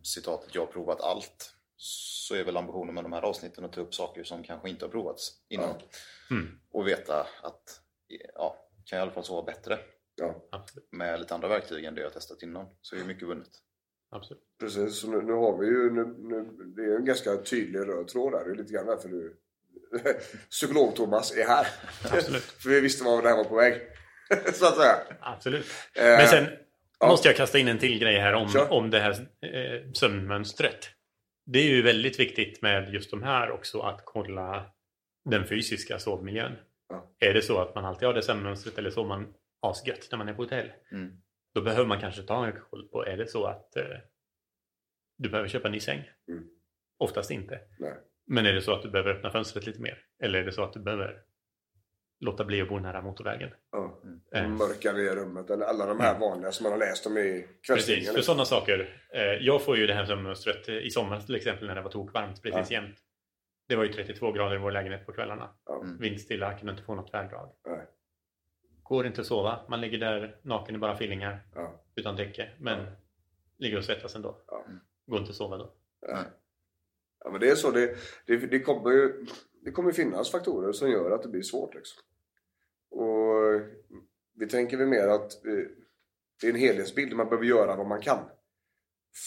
citatet “Jag har provat allt” så är väl ambitionen med de här avsnitten att ta upp saker som kanske inte har provats innan. Ja. Mm, Och veta att ja, kan jag i alla fall sova bättre Ja, absolut. med lite andra verktyg än det jag testat innan. Så är ju mycket vunnet. absolut. precis. Så nu, nu har vi ju, nu, nu, det är en ganska tydlig röd tråd där. Det är lite grann därför du, psykolog-Thomas, är här. Absolut. För vi visste var det här var på väg. Så att säga. absolut. Eh, Men sen ja. måste jag kasta in en till grej här om, Kör. om det här eh, sömnmönstret. Det är ju väldigt viktigt med just de här också att kolla den fysiska sovmiljön. Ja. Är det så att man alltid har det sömnmönstret eller sover man asgött när man är på hotell? Mm. Då behöver man kanske ta en koll på, är det så att eh, du behöver köpa en ny säng? Mm. Oftast inte. Nej. Men är det så att du behöver öppna fönstret lite mer? Eller är det så att du behöver låta bli att bo nära motorvägen? Ja. Eh, Mörkare i rummet. Eller alla de här vanliga som man har läst om i kvällstidningarna. Precis, för sådana saker. Eh, jag får ju det här sömnmönstret i somras till exempel när det var tokvarmt precis jämt. Det var ju 32 grader i vår lägenhet på kvällarna. Ja. Mm. Vindstilla, kunde inte få något tvärdrag. Nej. Går inte att sova. Man ligger där naken i bara fillingar Ja. utan täcke. Men ligger och svettas ändå. Ja. Går inte att sova då. Ja. ja men det är så. Det, det, det, kommer ju, det kommer finnas faktorer som gör att det blir svårt. Liksom. Och vi tänker väl mer att eh, det är en helhetsbild. Man behöver göra vad man kan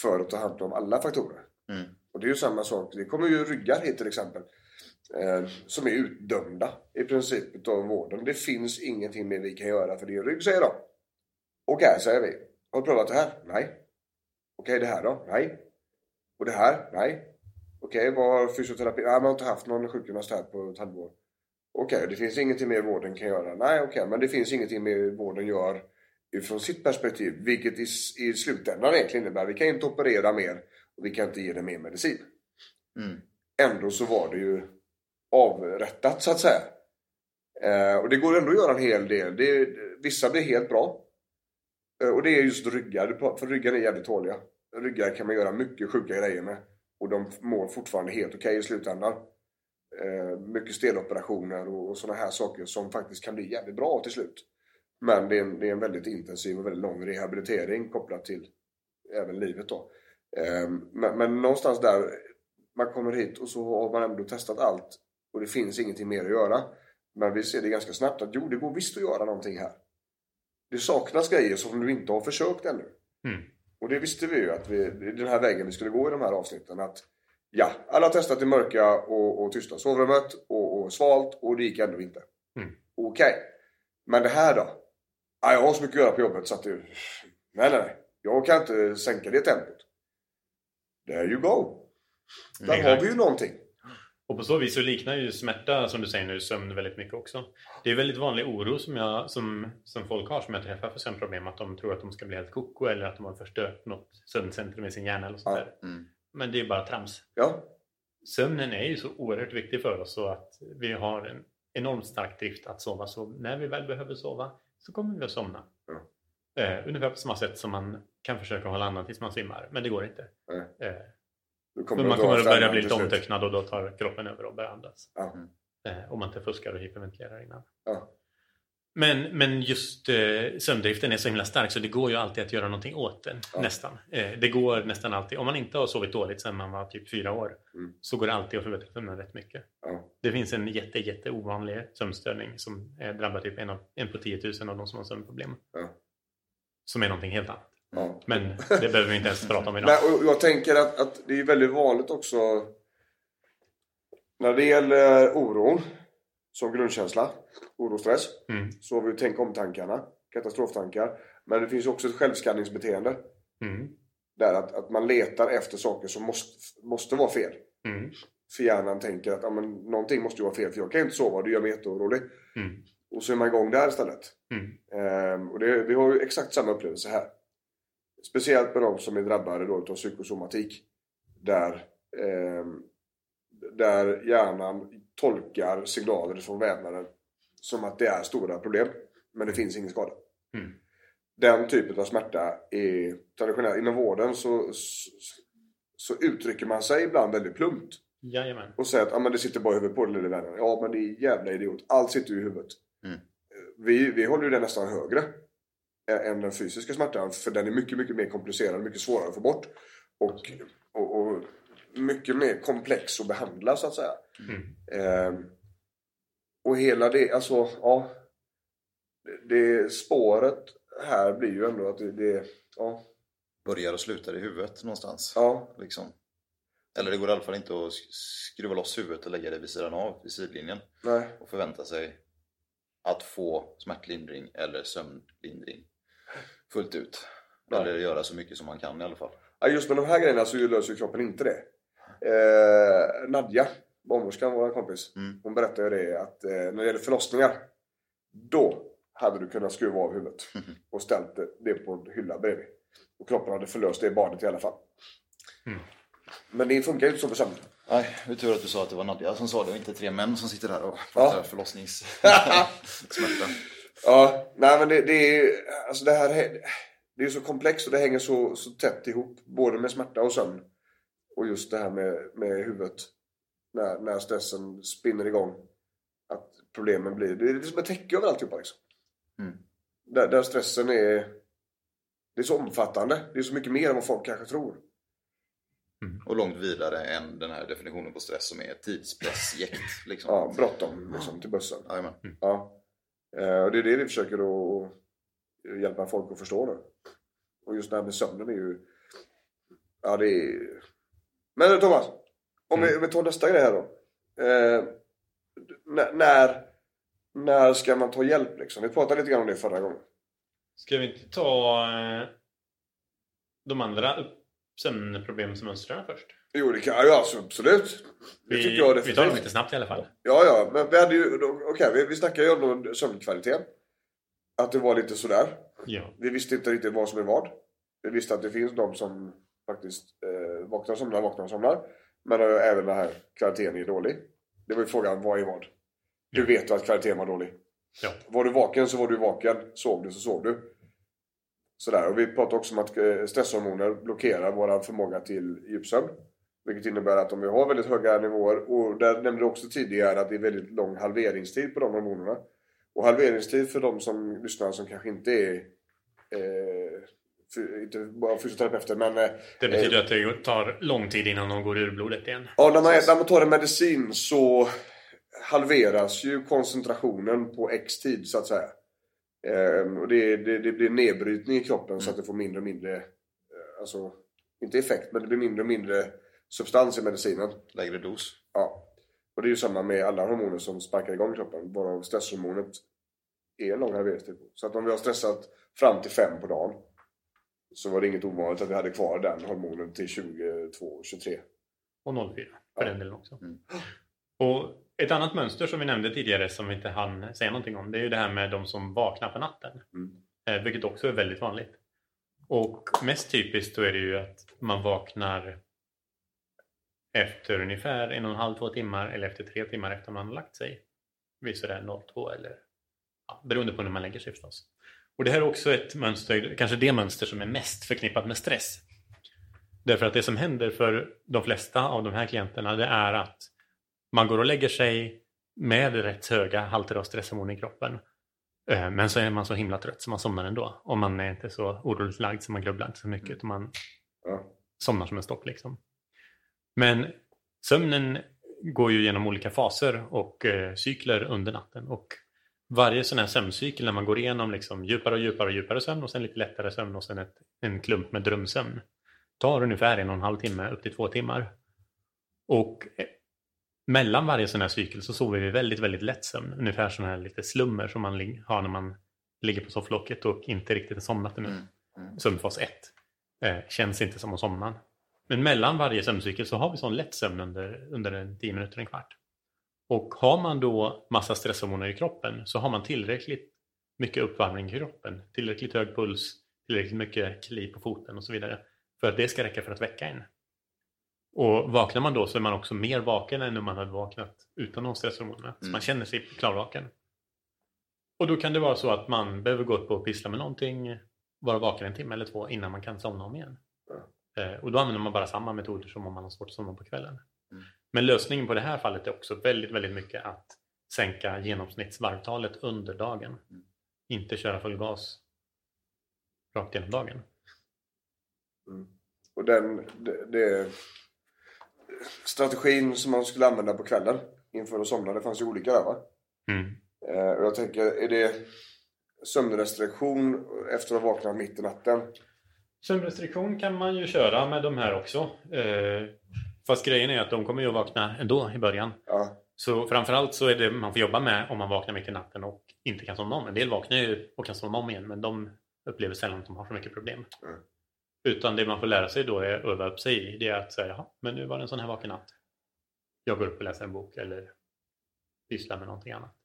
för att ta hand om alla faktorer. Mm. Och det är ju samma sak. Det kommer ju ryggar hit till exempel. Eh, som är utdömda i princip utav vården. Det finns ingenting mer vi kan göra för din rygg säger de. Okej, säger vi. Har du provat det här? Nej. Okej, det här då? Nej. Och det här? Nej. Okej, vad har fysioterapi? Nej, man har inte haft någon sjukgymnast här på ett halvår. Okej, det finns ingenting mer vården kan göra. Nej, okej, men det finns ingenting mer vården gör utifrån sitt perspektiv. Vilket i, i slutändan egentligen innebär vi kan inte operera mer och vi kan inte ge det mer medicin. Mm. Ändå så var det ju avrättat så att säga. Eh, och det går ändå att göra en hel del. Det, vissa blir helt bra. Eh, och det är just ryggar, för ryggar är jävligt tåliga. Ryggar kan man göra mycket sjuka grejer med. Och de mår fortfarande helt okej i slutändan. Eh, mycket steloperationer och, och sådana här saker som faktiskt kan bli jävligt bra till slut. Men det är, en, det är en väldigt intensiv och väldigt lång rehabilitering kopplat till även livet då. Eh, men, men någonstans där, man kommer hit och så har man ändå testat allt och det finns ingenting mer att göra. Men vi ser det ganska snabbt att jo, det går visst att göra någonting här. Det saknas grejer som du inte har försökt ännu. Mm. Och det visste vi ju att vi, det den här vägen vi skulle gå i de här avsnitten. Att ja, alla har testat i mörka och, och tysta sovrummet och, och svalt och det gick ändå inte. Mm. Okej. Men det här då? Ja, jag har så mycket att göra på jobbet så att det... Nej, nej, nej. Jag kan inte sänka det tempot. There you go. Där har vi ju någonting. Och på så vis så liknar ju smärta, som du säger nu, sömn väldigt mycket också. Det är väldigt vanlig oro som, jag, som, som folk har som jag träffar för sömnproblem. Att de tror att de ska bli helt koko eller att de har förstört något sömncentrum i sin hjärna eller sånt Ja. Mm. Men det är bara trams. Ja, Sömnen är ju så oerhört viktig för oss så att vi har en enormt stark drift att sova. Så när vi väl behöver sova så kommer vi att somna. Ja. Eh, ungefär på samma sätt som man kan försöka hålla andan tills man svimmar. Men det går inte. Nej. Eh, men man kommer att börja bli lite omtöcknad och då tar kroppen över och börjar andas. Ja. Eh, om man inte fuskar och hyperventilerar innan. Ja. Men, men just eh, sömndriften är så himla stark så det går ju alltid att göra någonting åt den. Ja. Nästan. Eh, det går nästan alltid. Om man inte har sovit dåligt sedan man var typ fyra år Mm. så går det alltid att förbättra sömnen rätt mycket. Ja. Det finns en jätte, jätte ovanlig sömnstörning som eh, drabbar typ en, av, en på 10 000 av de som har sömnproblem. Ja. Som är någonting helt annat. Ja. Men det behöver vi inte ens prata om idag. Nej, och jag tänker att, att det är väldigt vanligt också när det gäller oron som grundkänsla, oro och stress, Mm. så har vi ju tänk om-tankarna, katastroftankar. Men det finns också ett självskanningsbeteende. Mm. Där att, att man letar efter saker som måste, måste vara fel. Mm. För hjärnan tänker att ja, men, någonting måste ju vara fel för jag kan inte sova det gör mig jätteorolig. Mm. Och så är man igång där istället. Mm. Ehm, och det, vi har ju exakt samma upplevelse här. Speciellt med de som är drabbade då av psykosomatik. Där, ehm, där hjärnan tolkar signaler från vävnaden som att det är stora problem. Men det finns ingen skada. Mm. Den typen av smärta är traditionellt inom vården så, så, så uttrycker man sig ibland väldigt plumpt. Jajamän. Och säger att ah, men det sitter bara i huvudet på den lille vännen. Ja men det är jävla idiot. Allt sitter ju i huvudet. Mm. Vi, vi håller ju den nästan högre än den fysiska smärtan. För den är mycket, mycket mer komplicerad. Mycket svårare att få bort. Och, och, och mycket mer komplex att behandla så att säga. Mm. Ehm, och hela det, alltså ja. Det, spåret här blir ju ändå att det, det ja. Börjar och slutar i huvudet någonstans. ja. Liksom. Eller det går i alla fall inte att sk- skruva loss huvudet och lägga det vid sidan av, vid sidlinjen. Nej. Och förvänta sig att få smärtlindring eller sömnlindring fullt ut. Nej. Eller göra så mycket som man kan i alla fall. Ja, just med de här grejerna så löser ju kroppen inte det. Eh, Nadja, barnmorskan, vår kompis, Mm. hon berättade det att eh, när det gäller förlossningar, då hade du kunnat skruva av huvudet och ställt det- på en hylla bredvid. Och kroppen hade förlöst det barnet i alla fall. Mm. Men det funkar ju inte så för sömn. Nej, det är tur att du sa att det var Nadja som sa det och inte tre män som sitter här och pratar Ja. förlossningssmärta. Ja, nej men det, det är alltså det här det är så komplext och det hänger så, så tätt ihop. Både med smärta och sömn. Och just det här med, med huvudet. När, när stressen spinner igång. Att problemen blir... Det är som ett täcke över alltihopa liksom. Mm. Där, där stressen är... Det är så omfattande. Det är så mycket mer än vad folk kanske tror. Och långt vidare än den här definitionen på stress som är tidspressjäkt. Liksom. Ja, bråttom liksom till bussen. Jajamän. Ja. Eh, och det är det vi försöker att hjälpa folk att förstå nu. Och just det här med sömnen är ju... Ja, det är... Men Thomas! Om vi, om vi tar nästa grej här då. Eh, när, när ska man ta hjälp liksom? Vi pratade lite grann om det förra gången. Ska vi inte ta eh, de andra sömnproblemsmönstren först? Jo, det kan jag alltså, absolut. Det Vi, jag vi tar dem lite snabbt i alla fall. Ja, ja, men vi hade ju... Okej, vi, vi snackade ju om sömnkvaliteten. Att det var lite sådär. Ja. Vi visste inte riktigt vad som är vad. Vi visste att det finns de som faktiskt eh, vaknar och somnar, vaknar och somnar. Men eh, även den här kvaliteten är dålig. Det var ju frågan, vad är vad? Hur vet du att kvaliteten var dålig? Ja. Var du vaken så var du vaken. Sov du så sov du. Sådär. Och vi pratade också om att eh, stresshormoner blockerar vår förmåga till djupsömn. Vilket innebär att om vi har väldigt höga nivåer, och där nämnde du också tidigare att det är väldigt lång halveringstid på de hormonerna. Och halveringstid för de som lyssnar som kanske inte är eh, för, inte bara fysioterapeuter men eh, Det betyder att det tar lång tid innan de går ur blodet igen. ja, när, man, när man tar en medicin så halveras ju koncentrationen på X tid så att säga. Ehm, och det, det, det blir nedbrytning i kroppen så att det får mindre och mindre, eh, alltså inte effekt men det blir mindre och mindre substans i medicinen. Lägre dos. Ja. Och det är ju samma med alla hormoner som sparkar igång kroppen. Varav stresshormonet är en lång halveringstid. på. Så att om vi har stressat fram till fem på dagen. Så var det inget ovanligt att vi hade kvar den hormonen till 22, 23. Och 04 för Ja. den delen också. Mm. Och ett annat mönster som vi nämnde tidigare som vi inte hann säga någonting om det är ju det här med de som vaknar på natten. Mm. Eh, vilket också är väldigt vanligt. Och mest typiskt då är det ju att man vaknar efter ungefär en och en halv, två timmar eller efter tre timmar efter man har lagt sig. Vid sådär 02 eller ja, beroende på när man lägger sig förstås. Och det här är också ett mönster, kanske det mönster som är mest förknippat med stress. Därför att det som händer för de flesta av de här klienterna det är att man går och lägger sig med rätt höga halter av stresshormon i kroppen. Eh, Men så är man så himla trött så man somnar ändå. Och man är inte så oroligt lagd så man grubblar inte så mycket. Utan man Ja. somnar som en stock liksom. Men sömnen går ju genom olika faser och eh, cykler under natten. Och varje sån här sömncykel när man går igenom liksom djupare och djupare och djupare sömn och sen lite lättare sömn och sen ett, en klump med drömsömn tar ungefär en och en halv timme upp till två timmar. Och eh, mellan varje sån här cykel så sover vi väldigt, väldigt lätt sömn. Ungefär sån här lite slummer som man har när man ligger på sofflocket och inte riktigt har somnat ännu. Mm. Mm. Sömnfas 1. Eh, känns inte som att somna. Men mellan varje sömncykel så har vi sån lätt sömn under, under en 10 minuter, en kvart. Och har man då massa stresshormoner i kroppen så har man tillräckligt mycket uppvärmning i kroppen, tillräckligt hög puls, tillräckligt mycket kli på foten och så vidare för att det ska räcka för att väcka en. Och vaknar man då så är man också mer vaken än om man hade vaknat utan de stresshormonerna. Så Mm. man känner sig klarvaken. Och då kan det vara så att man behöver gå upp och pyssla med någonting, vara vaken en timme eller två innan man kan somna om igen. Eh, och då använder man bara samma metoder som om man har svårt att somna på kvällen. Mm. Men lösningen på det här fallet är också väldigt, väldigt mycket att sänka genomsnittsvarvtalet under dagen. Mm. Inte köra full gas rakt genom dagen. Mm. Och den, det, det, strategin som man skulle använda på kvällen inför att somna, det fanns ju olika där va? Mm. Eh, och jag tänker, är det sömnrestriktion efter att ha vaknat mitt i natten? Sömnrestriktion kan man ju köra med de här också. Eh, fast grejen är att de kommer ju att vakna ändå i början. Ja, Så framförallt så är det man får jobba med om man vaknar mitt i natten och inte kan somna om. En del vaknar ju och kan somna om igen men de upplever sällan att de har så mycket problem. Mm. Utan det man får lära sig då är att öva upp sig i. Det är att säga, jaha, men nu var det en sån här vaken natt. Jag går upp och läser en bok eller pysslar med någonting annat.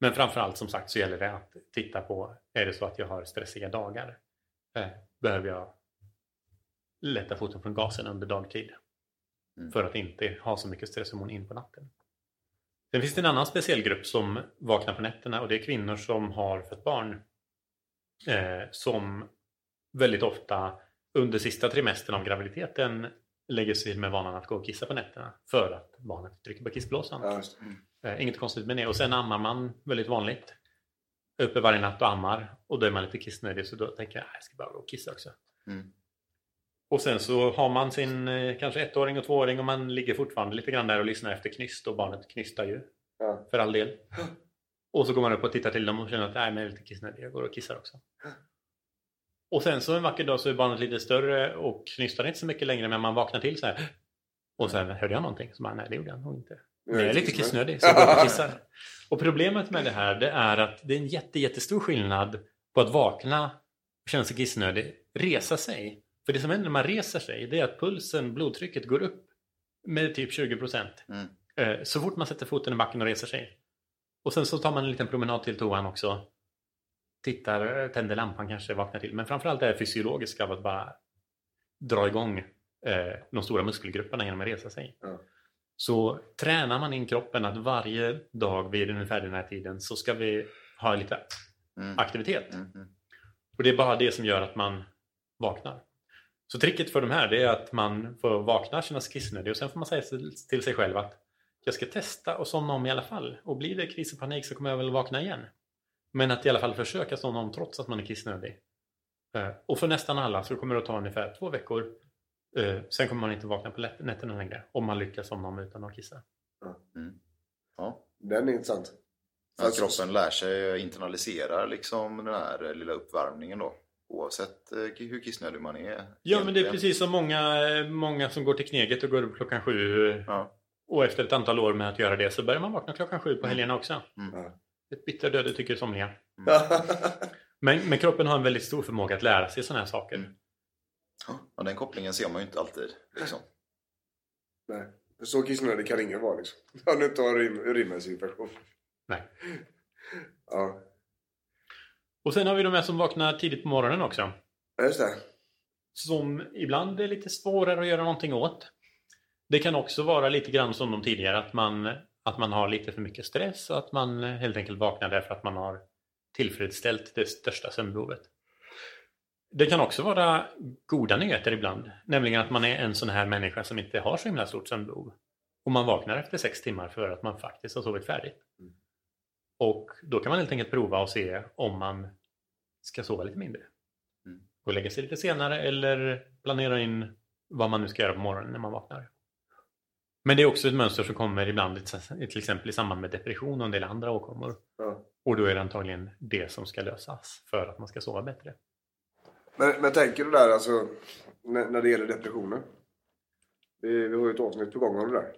Men framförallt som sagt så gäller det att titta på, är det så att jag har stressiga dagar? Eh, behöver jag lätta foten från gasen under dagtid? Mm. För att inte ha så mycket stresshormon in på natten. Sen finns det en annan speciell grupp som vaknar på nätterna och det är kvinnor som har fött barn. Eh, som väldigt ofta under sista trimestern av graviditeten lägger sig med vanan att gå och kissa på nätterna för att barnet trycker på kissblåsan. ja det. Eh, inget konstigt med det. Och sen ammar man väldigt vanligt. Uppe varje natt och ammar och då är man lite kissnödig så då tänker jag "Ah, jag ska bara gå och kissa också. Mm. Och sen så har man sin eh, kanske ettåring och tvååring och man ligger fortfarande lite grann där och lyssnar efter knyst och barnet knystar ju. Ja. För all del. Och så går man upp och tittar till dem och känner att nej men jag är lite kissnödig, jag går och kissar också. Och sen så en vacker dag så är barnet lite större och knystar inte så mycket längre men man vaknar till så här. Och sen hörde jag någonting? Så bara, nej det gjorde jag nog inte. Jag är lite kissnödig. så jag går och kissar. Och problemet med det här det är att det är en jätte, jättestor skillnad på att vakna och känna sig kissnödig, resa sig. För det som händer när man reser sig det är att pulsen, blodtrycket går upp med typ 20 procent. Mm. Eh, Så fort man sätter foten i backen och reser sig. Och sen så tar man en liten promenad till toan också. Tittar, tänder lampan kanske, vaknar till. Men framförallt är det fysiologiska av att bara dra igång eh, de stora muskelgrupperna genom att resa sig. Ja. Så tränar man in kroppen att varje dag vid ungefär den här tiden så ska vi ha lite Mm. aktivitet. Mm. Mm. Och det är bara det som gör att man vaknar. Så tricket för de här är att man får vakna, känna sig kissnödig och sen får man säga till sig själv att jag ska testa och somna om i alla fall. Och blir det kris och panik så kommer jag väl vakna igen. Men att i alla fall försöka somna om trots att man är kissnödig. Eh, Och för nästan alla så kommer det att ta ungefär två veckor. Eh, Sen kommer man inte vakna på nätterna längre. Om man lyckas somna om utan att kissa. Mm. Ja. Den är intressant. Att Fast- kroppen lär sig internalisera liksom den här eh, lilla uppvärmningen då. Oavsett eh, hur kissnödig man är. Ja men det är precis som många, många som går till Kneget och går upp klockan sju. Ja. Och efter ett antal år med att göra det så börjar man vakna klockan sju på helgerna också. Ja. Ett bittert öde tycker somliga. Men, men kroppen har en väldigt stor förmåga att lära sig sådana här saker. Mm. Ja, den kopplingen ser man ju inte alltid. Liksom. Nej. Så kissnödig kan ingen vara liksom. Om du inte har rim- rimmersituation. Nej. Ja. Och sen har vi de här som vaknar tidigt på morgonen också. Ja, just det. Som ibland är lite svårare att göra någonting åt. Det kan också vara lite grann som de tidigare, att man, att man har lite för mycket stress och att man helt enkelt vaknar därför att man har tillfredsställt det största sömnbehovet. Det kan också vara goda nyheter ibland, nämligen att man är en sån här människa som inte har så himla stort sömnbehov. Och man vaknar efter sex timmar för att man faktiskt har sovit färdigt. Mm. Och då kan man helt enkelt prova och se om man ska sova lite mindre. Mm. Och lägga sig lite senare eller planera in vad man nu ska göra på morgonen när man vaknar. Men det är också ett mönster som kommer ibland till exempel i samband med depression och en del andra åkommor. Ja. Och då är det antagligen det som ska lösas för att man ska sova bättre. Men, men tänker du där alltså när, när det gäller depressioner? Vi, vi har ju ett avsnitt på gång om det där.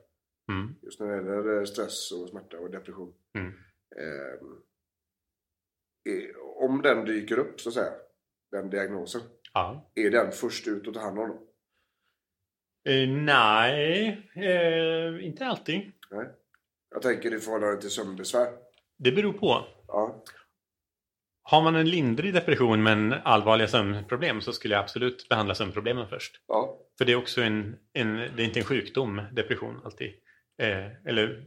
Mm. Just när det gäller eh, stress och smärta och depression. Mm. Eh, eh, om den dyker upp så att säga, den diagnosen. Ja. Är den först ut att ta hand om dem? Eh, nej, eh, inte alltid. Nej. Jag tänker i förhållande till sömnbesvär. Det beror på. Ja. Har man en lindrig depression men allvarliga sömnproblem så skulle jag absolut behandla sömnproblemen först. Ja. För det är också en, en det är inte en sjukdom, depression alltid. Eh, eller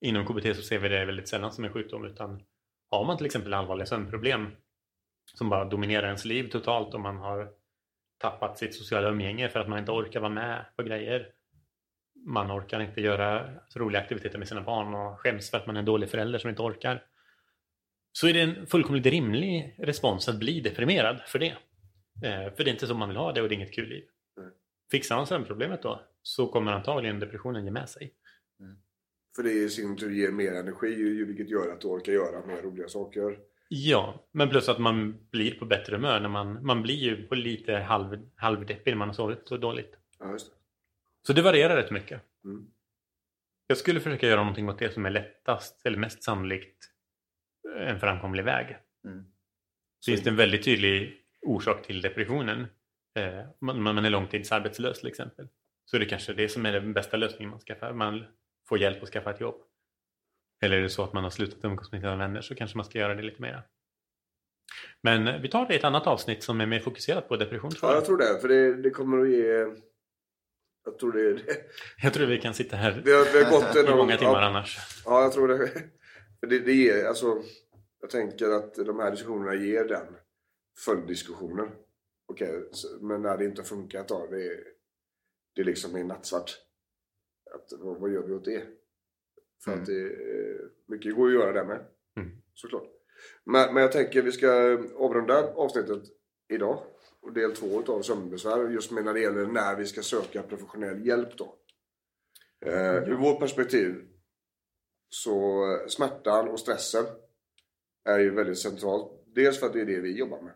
inom KBT så ser vi det väldigt sällan som en sjukdom utan har man till exempel allvarliga sömnproblem som bara dominerar ens liv totalt och man har tappat sitt sociala umgänge för att man inte orkar vara med på grejer. Man orkar inte göra roliga aktiviteter med sina barn och skäms för att man är en dålig förälder som inte orkar. Så är det en fullkomligt rimlig respons att bli deprimerad för det. Eh, för det är inte så man vill ha det och det är inget kul liv. Nej. Fixar man sömnproblemet då så kommer antagligen depressionen ge med sig. För det i sin tur ger mer energi vilket gör att du orkar göra mer roliga saker. Ja, men plus att man blir på bättre humör när man, man blir ju på lite halv, halvdeppig när man har sovit så dåligt. Ja, just det. Så det varierar rätt mycket. Mm. Jag skulle försöka göra någonting åt det som är lättast eller mest sannolikt en framkomlig väg. Mm. Finns det en väldigt tydlig orsak till depressionen, eh, man, man är långtidsarbetslös till exempel, så är det kanske det som är den bästa lösningen. Man, skaffar, man får hjälp att skaffa ett jobb. Eller är det så att man har slutat umgås med sina vänner så kanske man ska göra det lite mera. Men vi tar det i ett annat avsnitt som är mer fokuserat på depression Ja, jag. tror det. För det, det kommer att ge... Jag tror det... det Jag tror vi kan sitta här vi, har, vi har gått i många timmar ja, annars. ja, jag tror det. För det, det ger, alltså... Jag tänker att de här diskussionerna ger den följdiskussioner. Okej, så- men när det inte har funkat då, det, det liksom är nattsvart. Att, vad, vad gör vi åt det? För Mm. att det, eh, mycket går att göra där med. Mm. Såklart. Men, men jag tänker vi ska avrunda avsnittet idag. Och del två utav sömnbesvär. Just med när det gäller när vi ska söka professionell hjälp då. Eh, ur vårt perspektiv så eh, smärtan och stressen är ju väldigt centralt. Dels för att det är det vi jobbar med.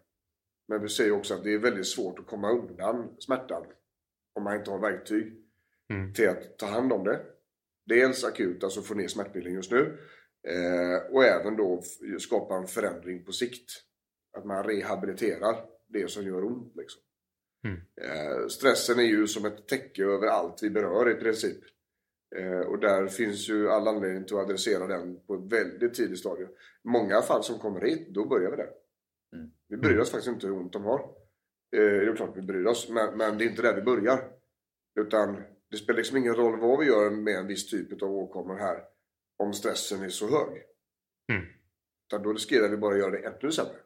Men vi ser ju också att det är väldigt svårt att komma undan smärtan om man inte har verktyg Mm. till att ta hand om det. Dels akut, alltså få ner smärtbilden just nu. Eh, och även då skapa en förändring på sikt. Att man rehabiliterar det som gör ont. Liksom. Mm. Eh, stressen är ju som ett täcke över allt vi berör i princip. Eh, och där finns ju all anledning till att adressera den på ett väldigt tidigt stadium. Många fall som kommer hit, då börjar vi där. Mm. Vi bryr oss faktiskt inte hur ont de har. Eh, det är klart vi bryr oss, men, men det är inte där vi börjar. Utan det spelar liksom ingen roll vad vi gör med en viss typ av åkommor här. Om stressen är så hög. Mm. Utan då riskerar vi bara att göra det ännu sämre.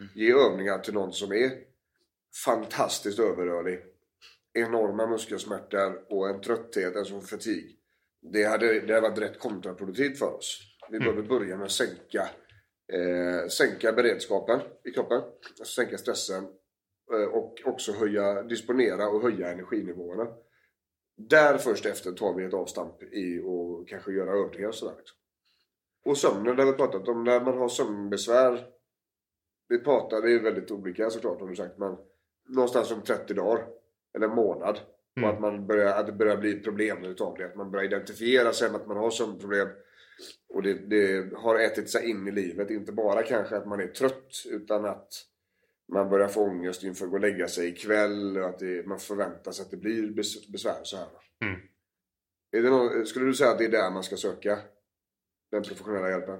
Mm. Ge övningar till någon som är fantastiskt överrörlig. Enorma muskelsmärtor och en trötthet, alltså en fatig. Det hade, det hade varit rätt kontraproduktivt för oss. Vi Mm. behöver börja med att sänka, eh, sänka beredskapen i kroppen. Alltså sänka stressen. Eh, och också höja, disponera och höja energinivåerna. Där först efter tar vi ett avstamp i och kanske göra övningar och sådär. Liksom. Och sömnen, det har vi pratat om. När man har sömnbesvär. Vi pratar, det är väldigt olika såklart har du sagt. Men någonstans om 30 dagar. Eller en månad. Mm. Och att, man börjar, att det börjar bli problem utav det. Att man börjar identifiera sig med att man har sömnproblem. Och det, det har ätit sig in i livet. Inte bara kanske att man är trött. Utan att man börjar få ångest inför att gå och lägga sig ikväll. Och att det, man förväntar sig att det blir bes, besvär så här. Mm. Någon, skulle du säga att det är där man ska söka den professionella hjälpen?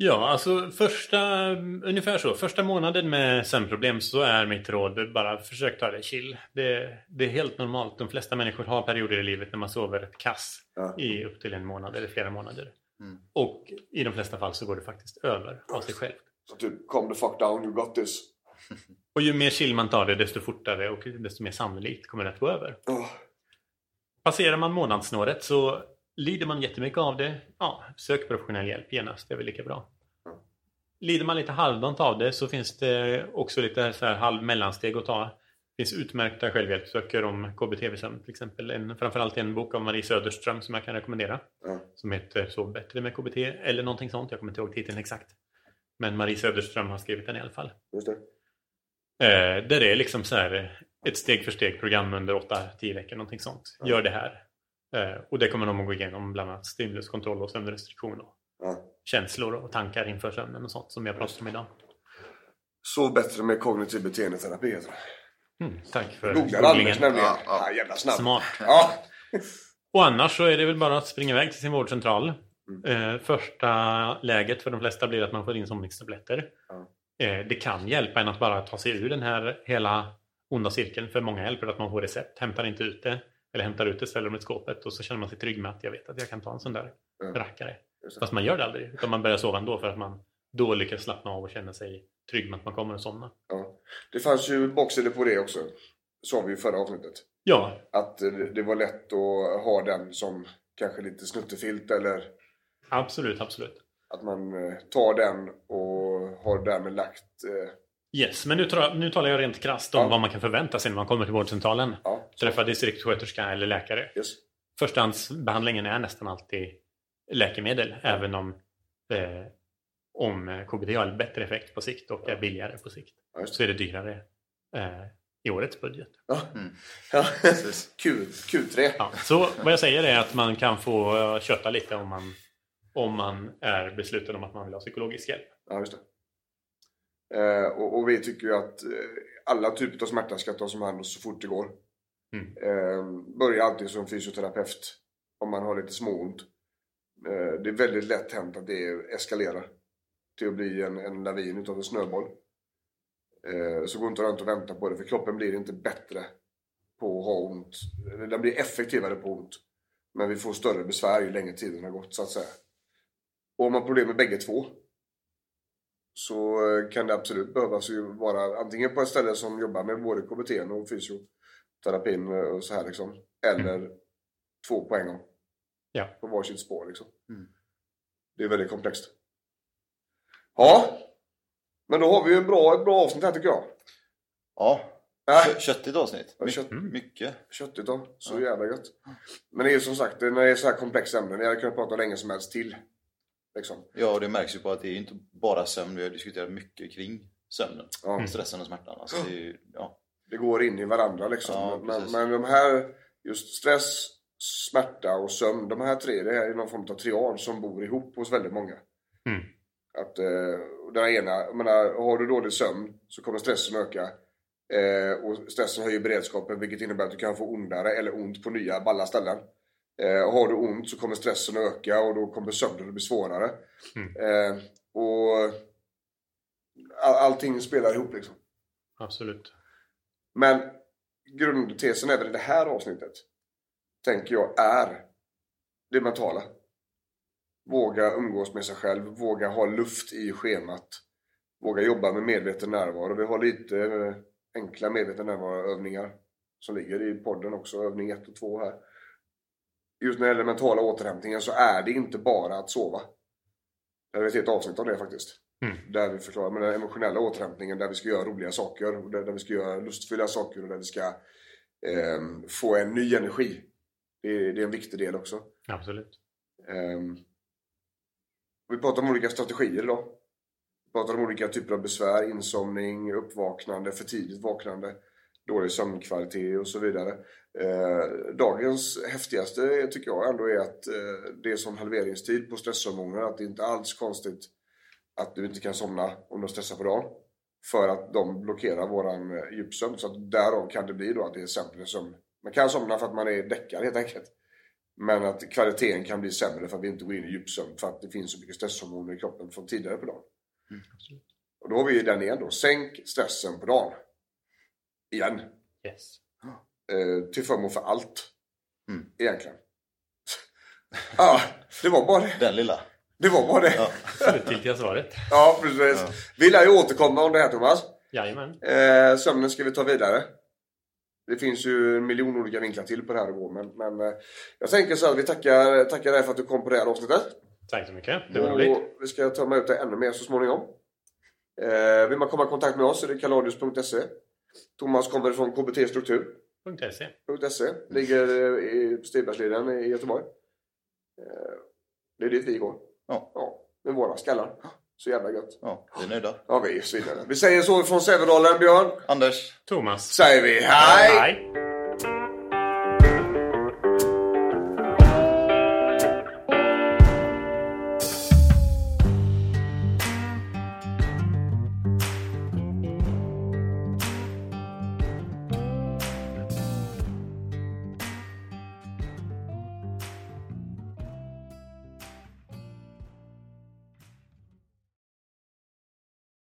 Ja, alltså första, ungefär så. Första månaden med sömnproblem så är mitt råd bara försök ta det chill. Det, det är helt normalt. De flesta människor har perioder i livet när man sover kass Ja. i upp till en månad eller flera månader. Mm. Och i de flesta fall så går det faktiskt över av sig själv. Så typ, calm the fuck down, you got this. Och ju mer chill man tar det desto fortare och desto mer sannolikt kommer det att gå över. Oh. Passerar man månadssnåret så lider man jättemycket av det. Ja, sök professionell hjälp genast. Det är väl lika bra. Lider man lite halvdant av det så finns det också lite så här halv mellansteg att ta. Det finns utmärkta självhjälpsböcker om KBT-sömn till exempel. En, framförallt en bok av Marie Söderström som jag kan rekommendera. Ja. Som heter Sov bättre med KBT eller någonting sånt. Jag kommer inte ihåg titeln exakt. Men Marie Söderström har skrivit den i alla fall. Just det. Eh, där det är liksom så här ett steg för steg program under 8-10 veckor, någonting sånt. Ja. Gör det här. Eh, och det kommer de att gå igenom bland annat stimuluskontroll och sömnrestriktion och Ja. känslor och tankar inför sömnen och sånt som jag pratat om idag. Så bättre med kognitiv beteendeterapi heter det. Mm, tack för Googlar Anders googlingen. nämligen. Ja, Ja, ja. jävla snabb. Smart. Ja. Och annars så är det väl bara att springa iväg till sin vårdcentral. Mm. Eh, första läget för de flesta blir att man får insomningstabletter. Ja. Eh, det kan hjälpa en att bara ta sig ur den här hela onda cirkeln. För många hjälper att man får recept, hämtar inte ut det. Eller hämtar ut det, ställer dem i skåpet och så känner man sig trygg med att jag vet att jag kan ta en sån där Ja. rackare. Fast man gör det aldrig. Utan man börjar sova ändå för att man då lyckas slappna av och känna sig trygg med att man kommer att somna. Ja. Det fanns ju baksidor på det också. Sa vi i förra avsnittet. Ja, Att eh, det var lätt att ha den som kanske lite snuttefilt eller absolut, absolut. att man eh, tar den och har därmed lagt... Yes, men nu, tra- nu talar jag rent krasst om Ja. vad man kan förvänta sig när man kommer till vårdcentralen. Ja, Träffa distriktssköterska eller läkare. yes. Förstahandsbehandlingen är nästan alltid läkemedel, även om, eh, om KBT har bättre effekt på sikt och är billigare på sikt. Ja. Så är det dyrare eh, i årets budget. Ja. Mm. Ja. Q, Q3. Ja, så vad jag säger är att man kan få eh, köta lite om man, om man är besluten om att man vill ha psykologisk hjälp. Ja, just det. Eh, och, och vi tycker ju att eh, alla typer av smärta ska tas om hand så fort det går. Mm. Eh, börja alltid som fysioterapeut om man har lite småont. Det är väldigt lätt hänt att det eskalerar till att bli en, en lavin utav en snöboll. Så gå inte runt och vänta på det för kroppen blir inte bättre på att ha ont. Den blir effektivare på ont. Men vi får större besvär ju längre tiden har gått så att säga. Och om man har problem med bägge två så eh, kan det absolut behövas ju vara antingen på ett ställe som jobbar med både KBT och fysioterapin och så här liksom. Eller två på en gång. Ja. På varsitt spår liksom. Mm. Det är väldigt komplext. Ja. Men då har vi ju en bra, ett bra avsnitt här tycker jag. Ja, Äh, kö- köttigt avsnitt. My- kött- Mm. Mycket. köttigt då. Så Ja. jävla gött. Men det är ju som sagt, när det är så här komplexa ämnen. Jag hade kunnat prata länge som helst till. Liksom. Ja, och det märks ju på att det är inte bara sömn. Vi har diskuterat mycket kring sömnen. Ja. Stressen och smärtan. Alltså, det ju- ja. Det går in i varandra liksom. Ja, men, men de här, just stress, smärta och sömn. De här tre, det här är någon form av triad som bor ihop hos väldigt många. Mm. Att eh, den ena, jag menar, har du dålig sömn så kommer stressen öka. Eh, och stressen höjer beredskapen vilket innebär att du kan få ondare eller ont på nya balla ställen. Eh, har du ont så kommer stressen öka och då kommer sömnen att bli svårare. Mm. Eh, och all, allting spelar ihop liksom. Absolut. Men grundtesen även i det här avsnittet tänker jag är det mentala. Våga umgås med sig själv, våga ha luft i schemat. Våga jobba med medveten närvaro. Vi har lite eh, enkla medveten närvaroövningar som ligger i podden också, övning 1 och 2 här. Just när det gäller mentala återhämtningen så är det inte bara att sova. Det är ett helt avsnitt om det faktiskt. Mm. Där vi förklarar med den emotionella återhämtningen där vi ska göra roliga saker. och Där, där vi ska göra lustfyllda saker och där vi ska ehm, få en ny energi. Det är, det är en viktig del också. Absolut. Ehm, vi pratar om olika strategier idag. Vi pratar om olika typer av besvär, insomning, uppvaknande, för tidigt vaknande, dålig sömnkvalitet och så vidare. Eh, dagens häftigaste tycker jag ändå är att eh, det är som halveringstid på stresshormoner. Att det inte alls konstigt att du inte kan somna om du stressar på dagen. För att de blockerar våran eh, djupsömn. Så att därav kan det bli då att det är sämre sömn. Man kan somna för att man är däckad helt enkelt. Men att kvaliteten kan bli sämre för att vi inte går in i djupsömn för att det finns så mycket stresshormoner i kroppen från tidigare på dagen. Och då har vi den igen då. Sänk stressen på dagen. Igen. Yes. Eh, till förmån för allt. Mm. Egentligen. ja, det var bara det. Den lilla. Det var bara det. Ja. Ja, Slutgiltiga svaret. precis. Vi lär ju återkomma om det här Thomas. Jajamän. Eh, sömnen ska vi ta vidare. Det finns ju en miljon olika vinklar till på det här att gå, men, men eh, jag tänker så att vi tackar, tackar dig för att du kom på det här avsnittet. Tack så mycket. Det var roligt. Vi ska tömma ut det ännu mer så småningom. Eh, vill man komma i kontakt med oss så är det kaladius.se. Thomas kommer från KBT Struktur. .se. .se. Ligger eh, i Stigbergsleden i Göteborg. Eh, det är dit vi går. Ja. ja med våra skallar. Så jävla gött. Ja, vi är nöjda. Ja, vi är svinade. Vi säger så från Sävedalen, Björn. Anders. Thomas. Säger vi hej! Hej.